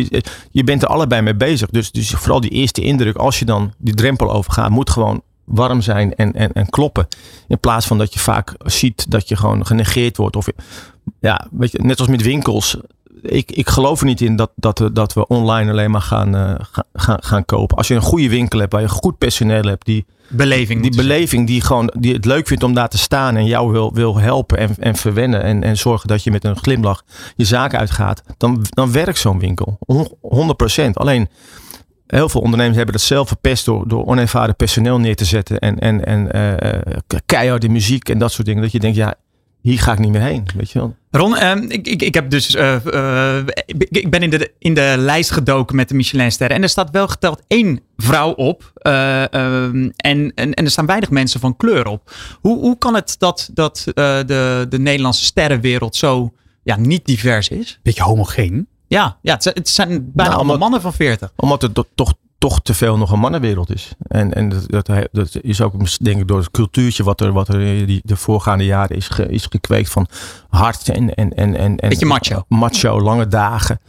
je bent er allebei mee bezig. Dus, dus vooral die eerste indruk, als je dan die drempel overgaat, moet gewoon warm zijn en, en, en kloppen. In plaats van dat je vaak ziet dat je gewoon genegeerd wordt. Of, ja, net als met winkels. Ik, ik geloof er niet in dat, dat, we, dat we online alleen maar gaan, eh, gaan, gaan, kopen. Als je een goede winkel hebt, waar je goed personeel hebt, die, beleving. die beleving die, gewoon, die het leuk vindt om daar te staan en jou wil, wil helpen en, en verwennen en, en zorgen dat je met een glimlach je zaak uitgaat, dan, dan werkt zo'n winkel. Hon- 100%. Alleen heel veel ondernemers hebben dat zelf verpest door, door onervaren personeel neer te zetten en, en, en eh, keiharde muziek en dat soort dingen. Dat je denkt, ja, hier ga ik niet meer heen. Weet je wel? Ron, ehm, ik, ik, ik heb dus. eh, eh, ik ik ben in de, in de lijst gedoken met de Michelinsterren. En er staat wel geteld één vrouw op. eh, ehm, en, en, en er staan weinig mensen van kleur op. Hoe, hoe kan het dat, dat eh, de, de Nederlandse sterrenwereld zo ja, niet divers is? beetje homogeen. Ja, ja het, zijn- het zijn bijna Nou, allemaal mannen van 40. Omdat er to- toch, toch te veel nog een mannenwereld is. En, en dat, dat, dat is ook denk ik door het cultuurtje wat er, wat er die, de voorgaande jaren is, ge, is gekweekt van hard en... en, en, en Beetje macho. Macho, lange dagen.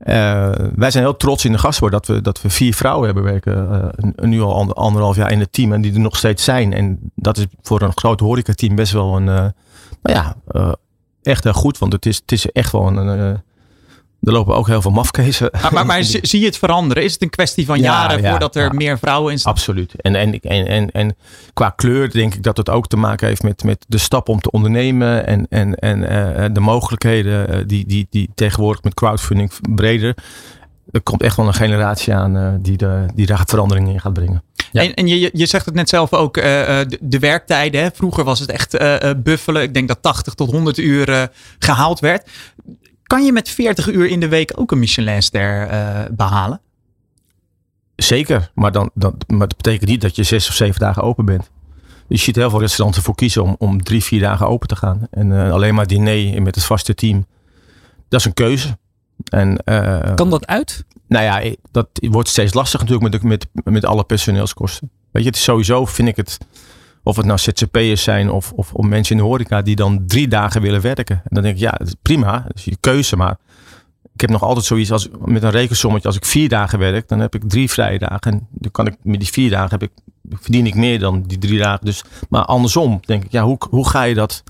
Uh, wij zijn heel trots in de gastwoord dat we, dat we vier vrouwen hebben werken. Uh, nu al ander, anderhalf jaar in het team en die er nog steeds zijn. En dat is voor een groot horecateam best wel een, uh, nou ja, echt heel goed. Want het is, het is echt wel een, er lopen ook heel veel mafkezen. Maar, maar, zie je het veranderen? Is het een kwestie van jaren ja, voordat er ja, meer vrouwen in staan? Absoluut. En, en, en, en, en qua kleur denk ik dat het ook te maken heeft met, met de stap om te ondernemen. En, en, en uh, de mogelijkheden uh, die, die, die tegenwoordig met crowdfunding breder. Er komt echt wel een generatie aan uh, die, de, die daar verandering in gaat brengen. Ja. En, en je, je zegt het net zelf ook, uh, de, de, werktijden. Hè? Vroeger was het echt uh, buffelen. Ik denk dat 80 tot 100 uur gehaald werd. Kan je met 40 uur in de week ook een Michelinster uh, behalen? Zeker, maar, dan, dan, maar dat betekent niet dat je zes of zeven dagen open bent. Je ziet heel veel restauranten ervoor kiezen om, om drie, vier dagen open te gaan. En uh, alleen maar diner met het vaste team. Dat is een keuze. En, uh, kan dat uit? Nou ja, dat wordt steeds lastiger natuurlijk met, met, met alle personeelskosten. Weet je, het is sowieso, vind ik het, of het nou ZZP'ers zijn of, of, of mensen in de horeca die dan drie dagen willen werken. En dan denk ik, ja, prima, dat is je keuze. Maar ik heb nog altijd zoiets als met een rekensommetje. Als ik vier dagen werk, dan heb ik drie vrije dagen. En dan kan ik met die vier dagen heb ik, verdien ik meer dan die drie dagen. Dus, maar andersom denk ik, ja, hoe, hoe ga je dat...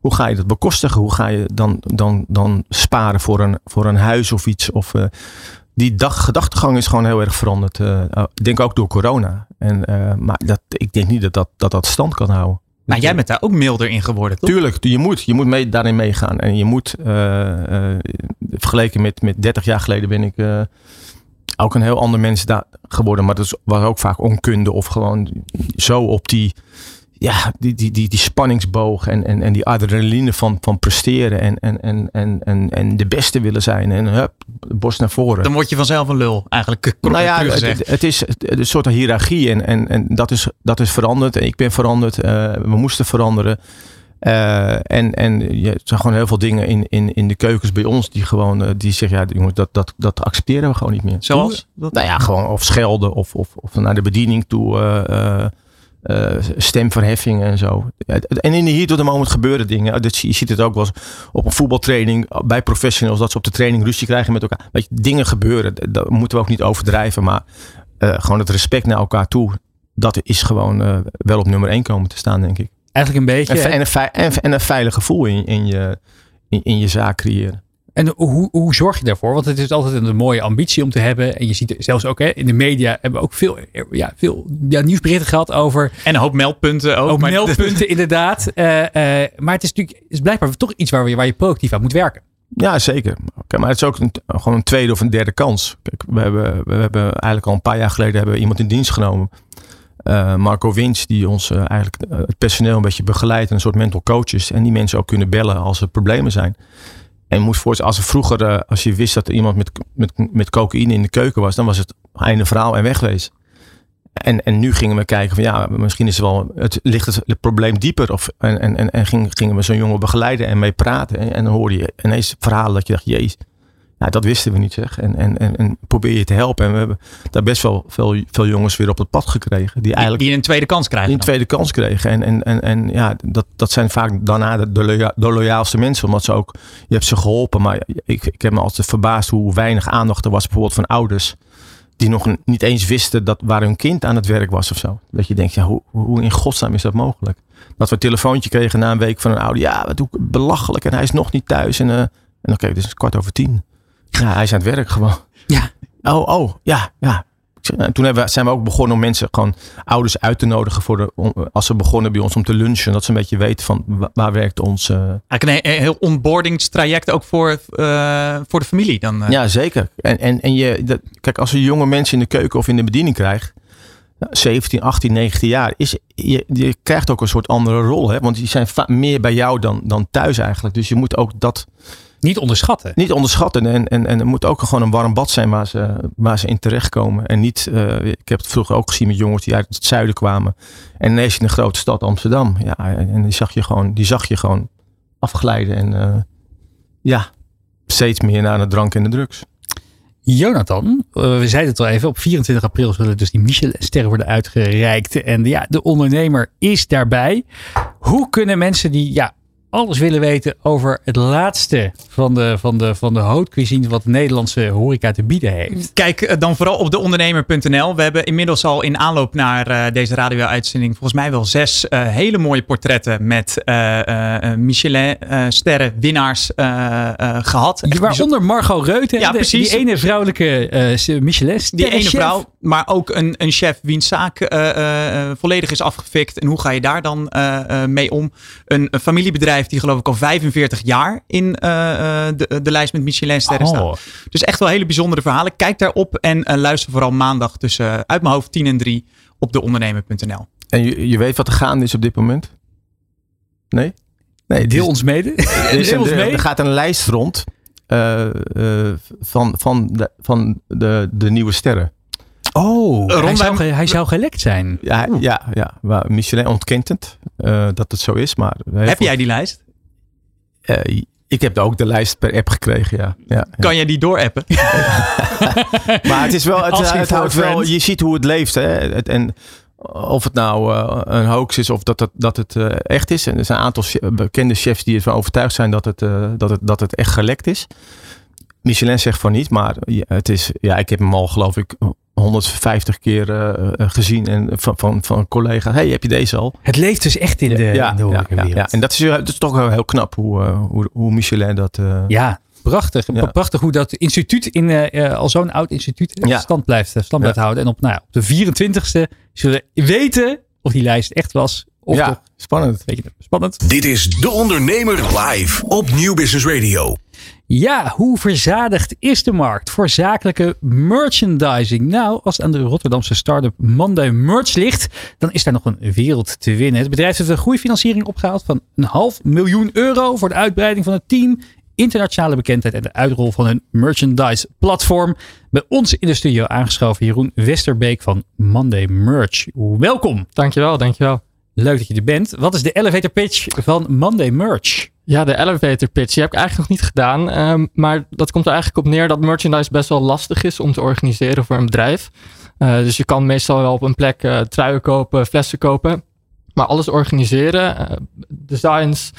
Hoe ga je dat bekostigen? Hoe ga je dan, dan, dan sparen voor een, voor een huis of iets? Of, uh, die dag, gedachtegang is gewoon heel erg veranderd. Uh, ik denk ook door corona. En, uh, maar dat, ik denk niet dat dat, dat dat stand kan houden. Maar jij bent daar ook milder in geworden, toch? Tuurlijk, je moet, je moet mee, daarin meegaan. En je moet, uh, vergeleken met, met 30 jaar geleden ben ik ook een heel ander mens daar geworden. Maar dat was ook vaak onkunde of gewoon zo op die ja, die, die, die, die spanningsboog en, en, en die adrenaline van, van presteren en, en, en, en, en, de beste willen zijn. En hup, borst naar voren. Dan word je vanzelf een lul, eigenlijk. Nou ja, het, het, is een soort hiërarchie en, en, en dat, is, dat is veranderd. Ik ben veranderd, uh, we moesten veranderen. Uh, en, en je zijn gewoon heel veel dingen in, in, in de keukens bij ons die gewoon, uh, die zeggen, ja jongens, dat, dat, dat accepteren we gewoon niet meer. Zoals? Nou ja, gewoon of schelden of, of, of naar de bediening toe. Uh, uh, stemverheffing en zo. En in de hier tot de moment gebeuren dingen. je ziet het ook wel eens op een voetbaltraining bij professionals dat ze op de training ruzie krijgen met elkaar. Weet je, dingen gebeuren. Dat moeten we ook niet overdrijven. Maar uh, gewoon het respect naar elkaar toe. Dat is gewoon uh, wel op nummer 1 komen te staan, denk ik. Eigenlijk een beetje. En, en, en, en een veilig gevoel in, in, je, in, in je zaak creëren. En hoe, hoe zorg je daarvoor? Want het is altijd een mooie ambitie om te hebben. En je ziet zelfs ook hè, in de media hebben we ook veel, ja, veel ja, nieuwsberichten gehad over. En een hoop meldpunten ook. Ook maar meldpunten inderdaad. Uh, uh, maar het is natuurlijk is blijkbaar toch iets waar, je, waar je proactief aan moet werken. Ja, zeker. Okay, maar het is ook een, gewoon een tweede of een derde kans. Kijk, we hebben, we hebben eigenlijk al een paar jaar geleden hebben we iemand in dienst genomen. Uh, Marco Wins, die ons eigenlijk het personeel een beetje begeleidt. Een soort mental coaches. En die mensen ook kunnen bellen als er problemen zijn. En moest voorstellen, als er vroeger, uh, als je wist dat er iemand met, met, met cocaïne in de keuken was, dan was het einde verhaal en wegwezen. En, en nu gingen we kijken van ja, misschien is het wel, het ligt het, probleem dieper. Of, en, en, en gingen, gingen we zo'n jongen begeleiden en mee praten. En, en dan hoorde je ineens verhalen dat je dacht, jezus, nou, dat wisten we niet zeg. En, en, en, en, probeer je te helpen. En we hebben daar best wel veel, veel jongens weer op het pad gekregen. Die, eigenlijk, die een tweede kans krijgen. Die een tweede kans kregen. En, en, en, en ja, dat, dat zijn vaak daarna de, de, loyaalste mensen. Omdat ze ook, je hebt ze geholpen. Maar ik, ik heb me altijd verbaasd hoe weinig aandacht er was bijvoorbeeld van ouders. Die nog niet eens wisten dat waar hun kind aan het werk was of zo. Dat je denkt, ja, hoe, hoe in godsnaam is dat mogelijk? Dat we een telefoontje kregen na een week van een ouder. Ja, wat doe ik belachelijk. En hij is nog niet thuis. En, uh, en dan kijk, het is kwart over tien. Ja, hij is aan het werk gewoon. Ja. Oh, oh, ja, ja. En toen hebben we, zijn we ook begonnen om mensen gewoon ouders uit te nodigen voor de, als ze begonnen bij ons om te lunchen. Dat ze een beetje weten van waar werkt ons. Uh... Eigenlijk een heel onboardingstraject ook voor, uh, voor de familie dan. Uh... Ja, zeker. En, en, en je, dat, kijk, als je jonge mensen in de keuken of in de bediening krijgt. 17, 18, 19 jaar, is, je, je krijgt ook een soort andere rol. Hè? Want die zijn meer bij jou dan, dan thuis eigenlijk. Dus je moet ook dat niet onderschatten. Niet onderschatten. En, en, en er moet ook gewoon een warm bad zijn waar ze, waar ze in terechtkomen. En niet, uh, ik heb het vroeger ook gezien met jongens die uit het zuiden kwamen. En ineens in de grote stad Amsterdam. Ja, en die zag je gewoon, die zag je gewoon afglijden. En uh, ja, steeds meer naar de drank en de drugs. Jonathan, eh, we zeiden het al even, op 24 april zullen dus die Michelin-sterren worden uitgereikt. En ja, de ondernemer is daarbij. Hoe kunnen mensen die ja, alles willen weten over het laatste van de, van de, van de haute cuisine wat de Nederlandse horeca te bieden heeft? Kijk eh, dan vooral op deondernemer.nl. We hebben inmiddels al in aanloop naar eh, deze radio-uitzending volgens mij wel zes eh, hele mooie portretten met eh, eh, Michelin-sterren winnaars eh, eh, gehad. Echt Waaronder Margot Reuten, Ja, de- precies. die ene vrouwelijke uh, michelin Die ene vrouw, maar ook een, een chef wiens zaak volledig is afgefikt. En hoe ga je daar dan mee om? Een, een familiebedrijf die geloof ik al 45 jaar in eh, eh, de, de lijst met Michelin-sterren staat. Oh, Dus echt wel hele bijzondere verhalen. Kijk daarop en eh, luister vooral maandag tussen, uit mijn hoofd, 10 en 3 op deondernemer.nl. En je, je weet wat er gaande is op dit moment? Nee? Nee, deel is- ons mede. er, Deel ons mee. er gaat een lijst rond eh, eh, van, van, de, van de, de nieuwe sterren. Oh, hij zou, hij zou gelekt zijn. Ja, ja, ja waar Michelin ontkent het eh, dat het zo is. Maar Heb jij die lijst? Eh, ik heb ook de lijst per app gekregen, ja. ja, ja. Kan jij die doorappen? Maar het is wel, het, het houdt wel, je ziet hoe het leeft. Hè? Het, en of het nou eh, een hoax is of dat het, dat het eh, echt is. En er zijn een aantal bekende chefs die ervan overtuigd zijn dat het, eh, dat het, dat het echt gelekt is. Michelin zegt van niet, maar het is, ja, ik heb hem al geloof ik 150 keer eh, eh, gezien en van, van, van collega's. Hey, heb je deze al? Het leeft dus echt in de, ja, in de ja, ja. En dat is, eh, dat is toch wel heel knap hoe, eh, hoe, hoe Michelin dat... eh, Ja, prachtig. Ja. Prachtig hoe dat instituut in al zo'n oud instituut Ja. stand blijft, stand Ja. blijft houden. En op, nou ja, op de 24ste zullen we weten of die lijst echt was. Of ja, toch, spannend. weet je, spannend. Dit is De Ondernemer live op Nieuw Business Radio. Ja, hoe verzadigd is de markt voor zakelijke merchandising? Nou, als het aan de Rotterdamse start-up Monday Merch ligt, dan is daar nog een wereld te winnen. Het bedrijf heeft een groeifinanciering opgehaald van een half miljoen euro voor de uitbreiding van het team, internationale bekendheid en de uitrol van hun merchandise platform. Bij ons in de studio aangeschoven Jeroen Westerbeek van Monday Merch. Welkom. Dankjewel, dankjewel. Leuk dat je er bent. Wat is de elevator pitch van Monday Merch? Ja, de elevator pitch, die heb ik eigenlijk nog niet gedaan. ehm, maar dat komt er eigenlijk op neer dat merchandise best wel lastig is om te organiseren voor een bedrijf. Eh, dus je kan meestal wel op een plek eh, truien kopen, flessen kopen. Maar alles organiseren, eh, designs,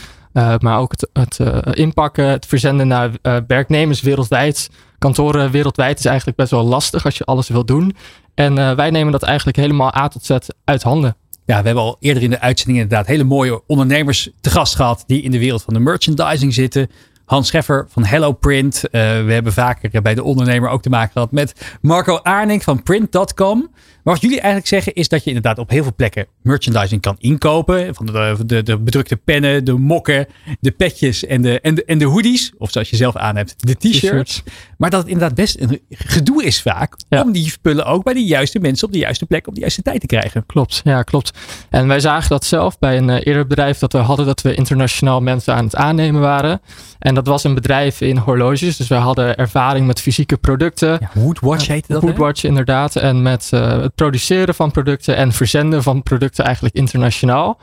maar ook het, het inpakken, het verzenden naar werknemers wereldwijd, kantoren wereldwijd is eigenlijk best wel lastig als je alles wil doen. En wij nemen dat eigenlijk helemaal A tot Z uit handen. Ja, we hebben al eerder in de uitzending inderdaad hele mooie ondernemers te gast gehad die in de wereld van de merchandising zitten. Hans Scheffer van Hello Print. Eh, we hebben vaker bij de ondernemer ook te maken gehad met Marco Aarnink van Print.com. Maar wat jullie eigenlijk zeggen is dat je inderdaad op heel veel plekken merchandising kan inkopen. Van de, de, de bedrukte pennen, de mokken, de petjes en de, en, de, en de hoodies. Of zoals je zelf aan hebt, de t-shirts. Maar dat het inderdaad best een gedoe is vaak Ja. om die spullen ook bij de juiste mensen op de juiste plek op de juiste tijd te krijgen. Klopt, ja, klopt. En wij zagen dat zelf bij een eh, eerder bedrijf dat we hadden, dat we internationaal mensen aan het aannemen waren. En dat was een bedrijf in horloges, dus wij hadden ervaring met fysieke producten. Ja, Woodwatch heette dat. hè? Foodwatch inderdaad. En met eh, het produceren van producten en verzenden van producten eigenlijk internationaal.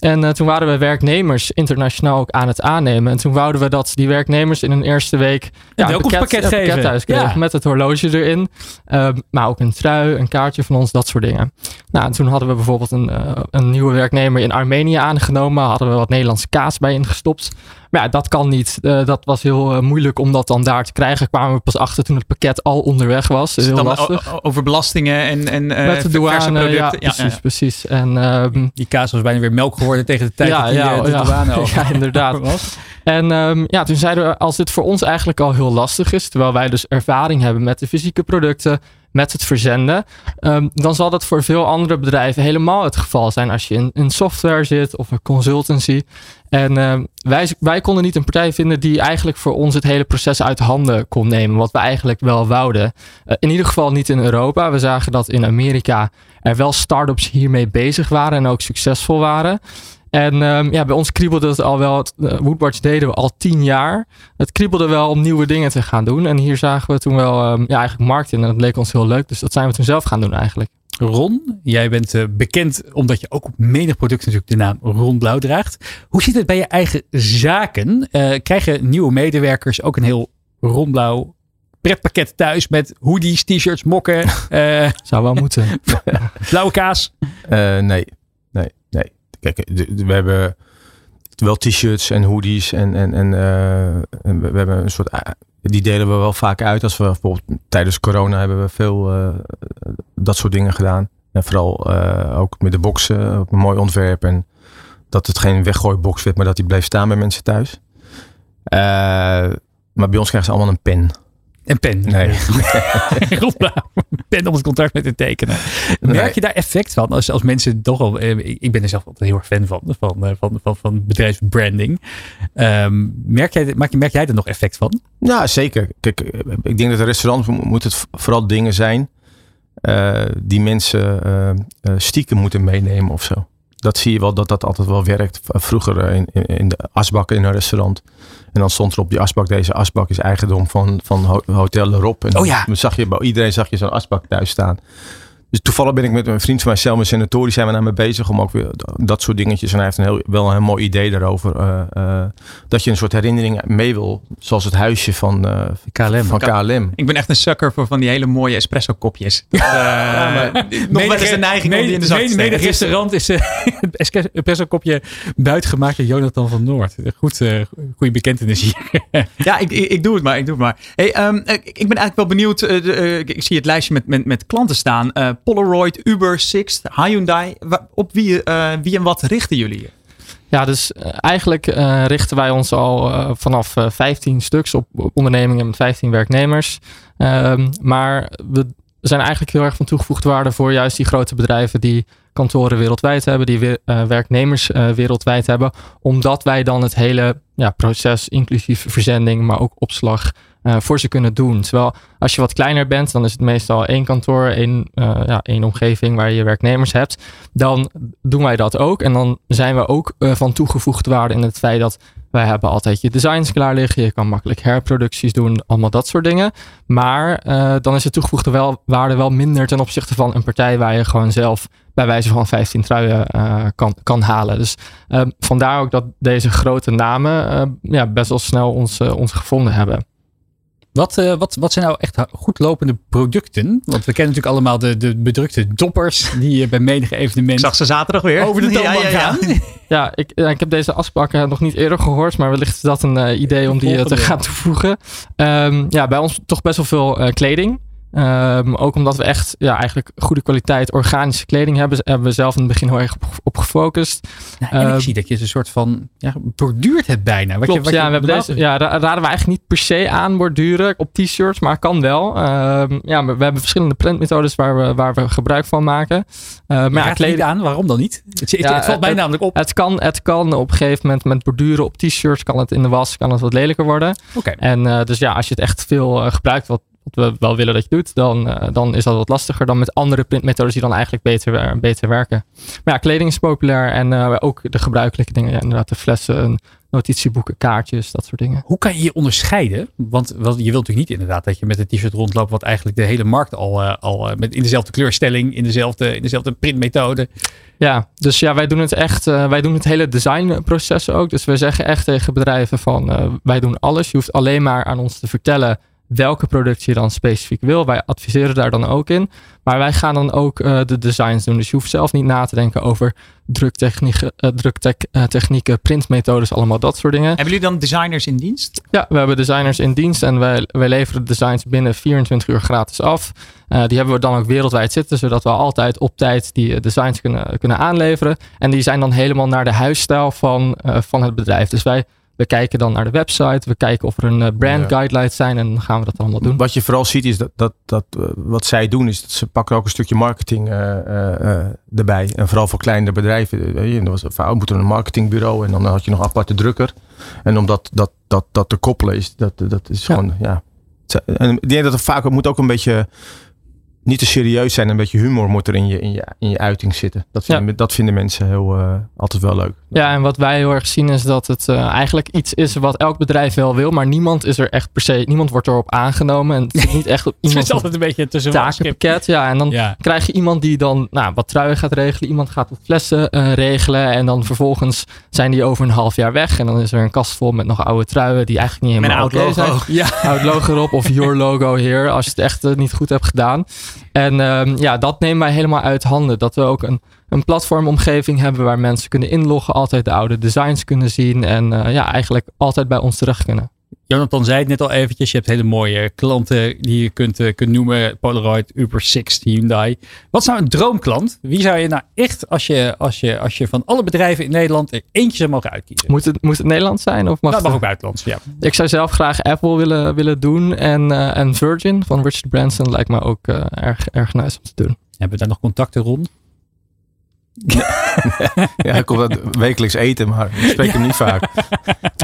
En eh, toen waren we werknemers internationaal ook aan het aannemen. En toen wouden we dat die werknemers in een eerste week ja, welkomstpakket een geven. pakket thuis kregen. Ja. Met het horloge erin. Ehm, maar ook een trui, een kaartje van ons, dat soort dingen. Nou, en toen hadden we bijvoorbeeld een, eh, een nieuwe werknemer in Armenië aangenomen. Hadden we wat Nederlandse kaas bij ingestopt. Maar ja, dat kan niet. Eh, dat was heel eh, moeilijk om dat dan daar te krijgen. Kwamen we pas achter toen het pakket al onderweg was. Het heel dan lastig. over belastingen en, en Met de douane, producten? ja, precies, precies. En, ehm, Die kaas was bijna weer melk geworden tegen de tijd Ja, dat die, ja, de ja. douane Ja, inderdaad. was. en ehm, ja, toen zeiden we, als dit voor ons eigenlijk al heel lastig is, terwijl wij dus ervaring hebben met de fysieke producten, met het verzenden, ehm, dan zal dat voor veel andere bedrijven helemaal het geval zijn als je in, in software zit of een consultancy. En ehm, wij, wij konden niet een partij vinden die eigenlijk voor ons het hele proces uit handen kon nemen, wat we eigenlijk wel wouden. Eh, in ieder geval niet in Europa. We zagen dat in Amerika er wel start-ups hiermee bezig waren en ook succesvol waren. En ehm, ja, bij ons kriebelde het al wel. Eh, Woodwatch deden we al tien jaar. Het kriebelde wel om nieuwe dingen te gaan doen. En hier zagen we toen wel ehm, ja, eigenlijk markt in. En dat leek ons heel leuk. Dus dat zijn we toen zelf gaan doen eigenlijk. Ron, jij bent eh, bekend omdat je ook op menig product natuurlijk de naam Ron Blauw draagt. Hoe zit het bij je eigen zaken? Eh, krijgen nieuwe medewerkers ook een heel Ron Blauw pretpakket thuis met hoodies, t-shirts, mokken, eh, Zou wel moeten. blauwe kaas. Eh, nee. Kijk, we hebben wel t-shirts en hoodies en, en, en, eh, we, hebben een soort... die delen we wel vaak uit. Als we bijvoorbeeld tijdens corona hebben we veel eh, dat soort dingen gedaan. En vooral eh, ook met de ook een mooi ontwerp. En dat het geen weggooibox werd, maar dat die bleef staan bij mensen thuis. Maar bij ons krijgen ze allemaal een pen. En pen. Nee. Pen om het contract mee te tekenen. Merk Nee. je daar effect van? Als, als mensen toch al... eh, ik ben er zelf altijd heel erg fan van. Van, eh, van, van, van bedrijfsbranding. Ehm, merk, jij, je- merk jij er nog effect van? Ja, zeker. Kijk, ik denk dat een restaurant mo- moet het vooral dingen zijn eh, die mensen stiekem moeten meenemen of zo. Dat zie je wel dat dat altijd wel werkt. Vroeger eh, in, in- de asbak in een restaurant. En dan stond er op die asbak, deze asbak is eigendom van, van Ho- Hotel Rob. En Oh ja. zag je, bij iedereen zag je zo'n asbak thuis staan. Dus toevallig ben ik met een vriend van mij, Selma Senatori, zijn we naar me bezig om ook weer dat soort dingetjes. En hij heeft een heel, wel een heel mooi idee daarover. eh, eh, dat je een soort herinnering mee wil. Zoals het huisje van, eh, KLM. van KLM. Ik ben echt een sucker voor van die hele mooie espresso kopjes. nog wel eens de neiging om die in de zak te steken. restaurant is eh, het espresso- espresso kopje buitengemaakt door Jonathan van Noord. Goed, eh goede bekentenis hier. Ja, ik, ik, ik doe het maar. Ik doe het maar. Hey, ehm, ik, ik ben eigenlijk wel benieuwd. de, ik zie het lijstje met, met, met klanten staan. Polaroid, Uber, Sixt, Hyundai. Op wie, eh, wie en wat richten jullie? je? Ja, dus eh, eigenlijk eh, richten wij ons al vanaf eh, 15 stuks op ondernemingen met 15 werknemers. Ehm, maar we zijn eigenlijk heel erg van toegevoegde waarde voor juist die grote bedrijven die kantoren wereldwijd hebben, die we- werknemers wereldwijd hebben. Omdat wij dan het hele ja, proces, inclusief verzending, maar ook opslag, voor ze kunnen doen. Terwijl als je wat kleiner bent, dan is het meestal één kantoor, één, eh, ja, één omgeving waar je werknemers hebt. Dan doen wij dat ook. En dan zijn we ook eh, van toegevoegde waarde in het feit dat wij hebben altijd je designs klaar liggen. Je kan makkelijk herproducties doen, allemaal dat soort dingen. Maar eh, dan is de toegevoegde wel, waarde wel minder ten opzichte van een partij waar je gewoon zelf bij wijze van 15 truien eh, kan, kan halen. Dus eh, vandaar ook dat deze grote namen eh, ja, best wel snel ons, eh, ons gevonden hebben. Wat, eh, wat, wat zijn nou echt goed lopende producten? Want we kennen natuurlijk allemaal de, de bedrukte doppers die bij menig Ik evenement zag ze zaterdag weer. over de Ja, toonbank ja, ja. gaan. Ja, ik, ja, ik heb deze afspraken nog niet eerder gehoord, maar wellicht is dat een eh, idee om die eh, te gaan toevoegen. Ehm, ja, bij ons toch best wel veel eh, kleding. Ehm, ook omdat we echt ja, eigenlijk goede kwaliteit organische kleding hebben, hebben we zelf in het begin heel erg op, op gefocust. Nou, en ik Ehm, zie dat je een soort van ja, borduurt het bijna. Wat Klopt, je, wat ja, je we hebben deze, ja, ra- raden we eigenlijk niet per se aan borduren op t-shirts, maar kan wel. Ehm, ja, we hebben verschillende printmethodes waar we, waar we gebruik van maken. Uh, maar ja, kleding, niet aan, waarom dan niet? Het, het, Ja, het valt mij namelijk op. het kan, het kan op een gegeven moment met borduren op t-shirts, kan het in de was, kan het wat lelijker worden. Oké. En eh, dus ja, als je het echt veel eh, gebruikt, wat, wat we wel willen dat je doet, dan, eh, dan is dat wat lastiger dan met andere printmethodes die dan eigenlijk beter, beter werken. Maar ja, kleding is populair en eh, ook de gebruikelijke dingen, ja, inderdaad de flessen, notitieboeken, kaartjes, dat soort dingen. Hoe kan je je onderscheiden? Want je wilt natuurlijk niet inderdaad dat je met een t-shirt rondloopt wat eigenlijk de hele markt al, eh, al met, in dezelfde kleurstelling, in dezelfde, in dezelfde printmethode. Ja, dus ja, wij doen het echt, wij doen het hele designproces ook. Dus we zeggen echt tegen bedrijven van, wij doen alles. Je hoeft alleen maar aan ons te vertellen welke product je dan specifiek wil. Wij adviseren daar dan ook in. Maar wij gaan dan ook eh, de designs doen. Dus je hoeft zelf niet na te denken over druktechnieken, uh, druktechnieken, printmethodes, allemaal dat soort dingen. Hebben jullie dan designers in dienst? Ja, we hebben designers in dienst en wij, wij leveren de designs binnen 24 uur gratis af. Uh, die hebben we dan ook wereldwijd zitten, zodat we altijd op tijd die uh, designs kunnen, kunnen aanleveren. En die zijn dan helemaal naar de huisstijl van, uh, van het bedrijf. Dus wij we kijken dan naar de website, we kijken of er een uh, brand guidelines zijn en dan gaan we dat allemaal doen. Wat je vooral ziet is dat, dat, dat uh, wat zij doen is dat ze pakken ook een stukje marketing uh, erbij. En vooral voor kleinere bedrijven. Je, er was een moeten een marketingbureau en dan had je nog een aparte drukker. En om dat, dat, dat, dat te koppelen is, dat, dat is gewoon, ja. En ik denk dat het vaak moet ook een beetje niet te serieus zijn. Een beetje humor moet er in je, in je, in je uiting zitten. Dat vinden, dat vinden mensen heel, uh, altijd wel leuk. Ja, en wat wij heel erg zien is dat het uh, eigenlijk iets is wat elk bedrijf wel wil. Maar niemand is er echt per se, niemand wordt erop aangenomen. En het is niet echt iemand. het is altijd een beetje tussen takenpakket. Ja, en dan ja. krijg je iemand die dan nou, wat truien gaat regelen. Iemand gaat wat flessen uh, regelen. En dan vervolgens zijn die over een half jaar weg. En dan is er een kast vol met nog oude truien die eigenlijk niet helemaal oud logo. zijn. Ja. Oud logo erop of your logo here. Als je het echt niet goed hebt gedaan. En um, ja, dat nemen wij helemaal uit handen. Dat we ook een, een platformomgeving hebben waar mensen kunnen inloggen, altijd de oude designs kunnen zien en uh, ja, eigenlijk altijd bij ons terecht kunnen. Jonathan zei het net al eventjes. Je hebt hele mooie klanten die je kunt, uh, kunt noemen. Polaroid, Uber 6, Hyundai. Wat is nou een droomklant? Wie zou je nou echt, als je, als je, als je van alle bedrijven in Nederland er eentje zou mogen uitkiezen? Moet het, moet het Nederland zijn? Of mag dat het mag ook buitenlands, ja. Ik zou zelf graag Apple willen, willen doen. En, uh, en Virgin van Richard Branson lijkt me ook uh, erg, erg nice om te doen. Hebben we daar nog contacten rond? ja, ik kom dat wekelijks eten, maar ik spreek hem niet vaak.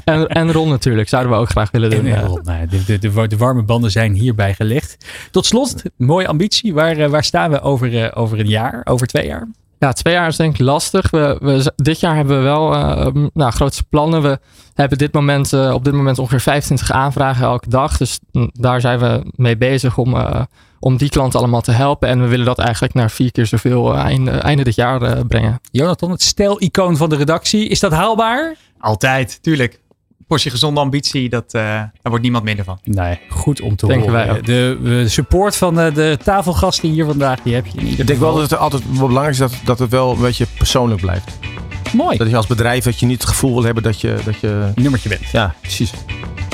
En, en Ron natuurlijk, zouden we ook graag willen doen. En, Ron, nou, de, de, de, de, warme banden zijn hierbij gelegd. Tot slot, mooie ambitie. Waar, waar staan we over, over een jaar, over twee jaar? Ja, twee jaar is denk ik lastig. We, we, dit jaar hebben we wel uh, nou, grootste plannen. We hebben dit moment, uh, op dit moment ongeveer 25 aanvragen elke dag. Dus daar zijn we mee bezig om, uh, om die klanten allemaal te helpen. En we willen dat eigenlijk naar vier keer zoveel einde, einde dit jaar brengen. Jonathan, het stijl-icoon van de redactie. Is dat haalbaar? Altijd, tuurlijk. Portie gezonde ambitie, dat, uh, daar wordt niemand minder van. Nee, goed om te Denken horen. Wij ook. De, de, support van de, de tafelgasten hier vandaag, die heb je in ieder Ik denk geval. wel dat het altijd wel belangrijk is dat, dat het wel een beetje persoonlijk blijft. Mooi. Dat je als bedrijf dat je niet het gevoel wil hebben dat je... Dat je nummertje bent. Ja, precies.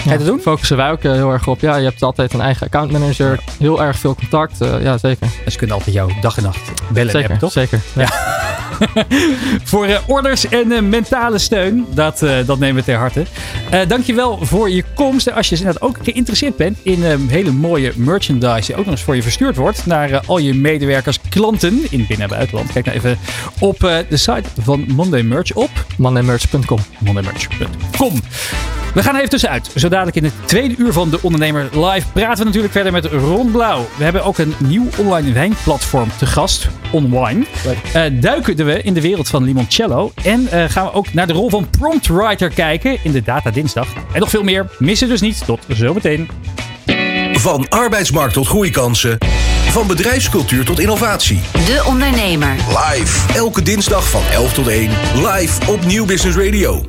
Ga je dat doen? Focussen wij ook uh, heel erg op. Ja, je hebt altijd een eigen accountmanager. Heel erg veel contact. Uh, ja, zeker. En ze kunnen altijd jou dag en nacht bellen zeker, hebben, toch? Zeker, ja. voor uh, orders en uh, mentale steun. Dat, uh, dat nemen we ter harte. dankjewel voor je komst. En als je inderdaad ook geïnteresseerd bent in hele mooie merchandise. Die ook nog eens voor je verstuurd wordt. Naar al je medewerkers, klanten in binnen- en buitenland. Kijk nou even op de site van Monday Merch op. mondaymerch.com mondaymerch.com we gaan even tussenuit. Zo dadelijk in het tweede uur van De Ondernemer Live praten we natuurlijk verder met Ron Blauw. We hebben ook een nieuw online wijnplatform te gast, OnWine. Uh, duiken we in de wereld van limoncello. En uh, gaan we ook naar de rol van promptwriter kijken in de Data Dinsdag. En nog veel meer. Missen dus niet. Tot zometeen. Van arbeidsmarkt tot groeikansen. Van bedrijfscultuur tot innovatie. De Ondernemer. Live. Elke dinsdag van 11 tot 1. Live op Nieuw Business Radio.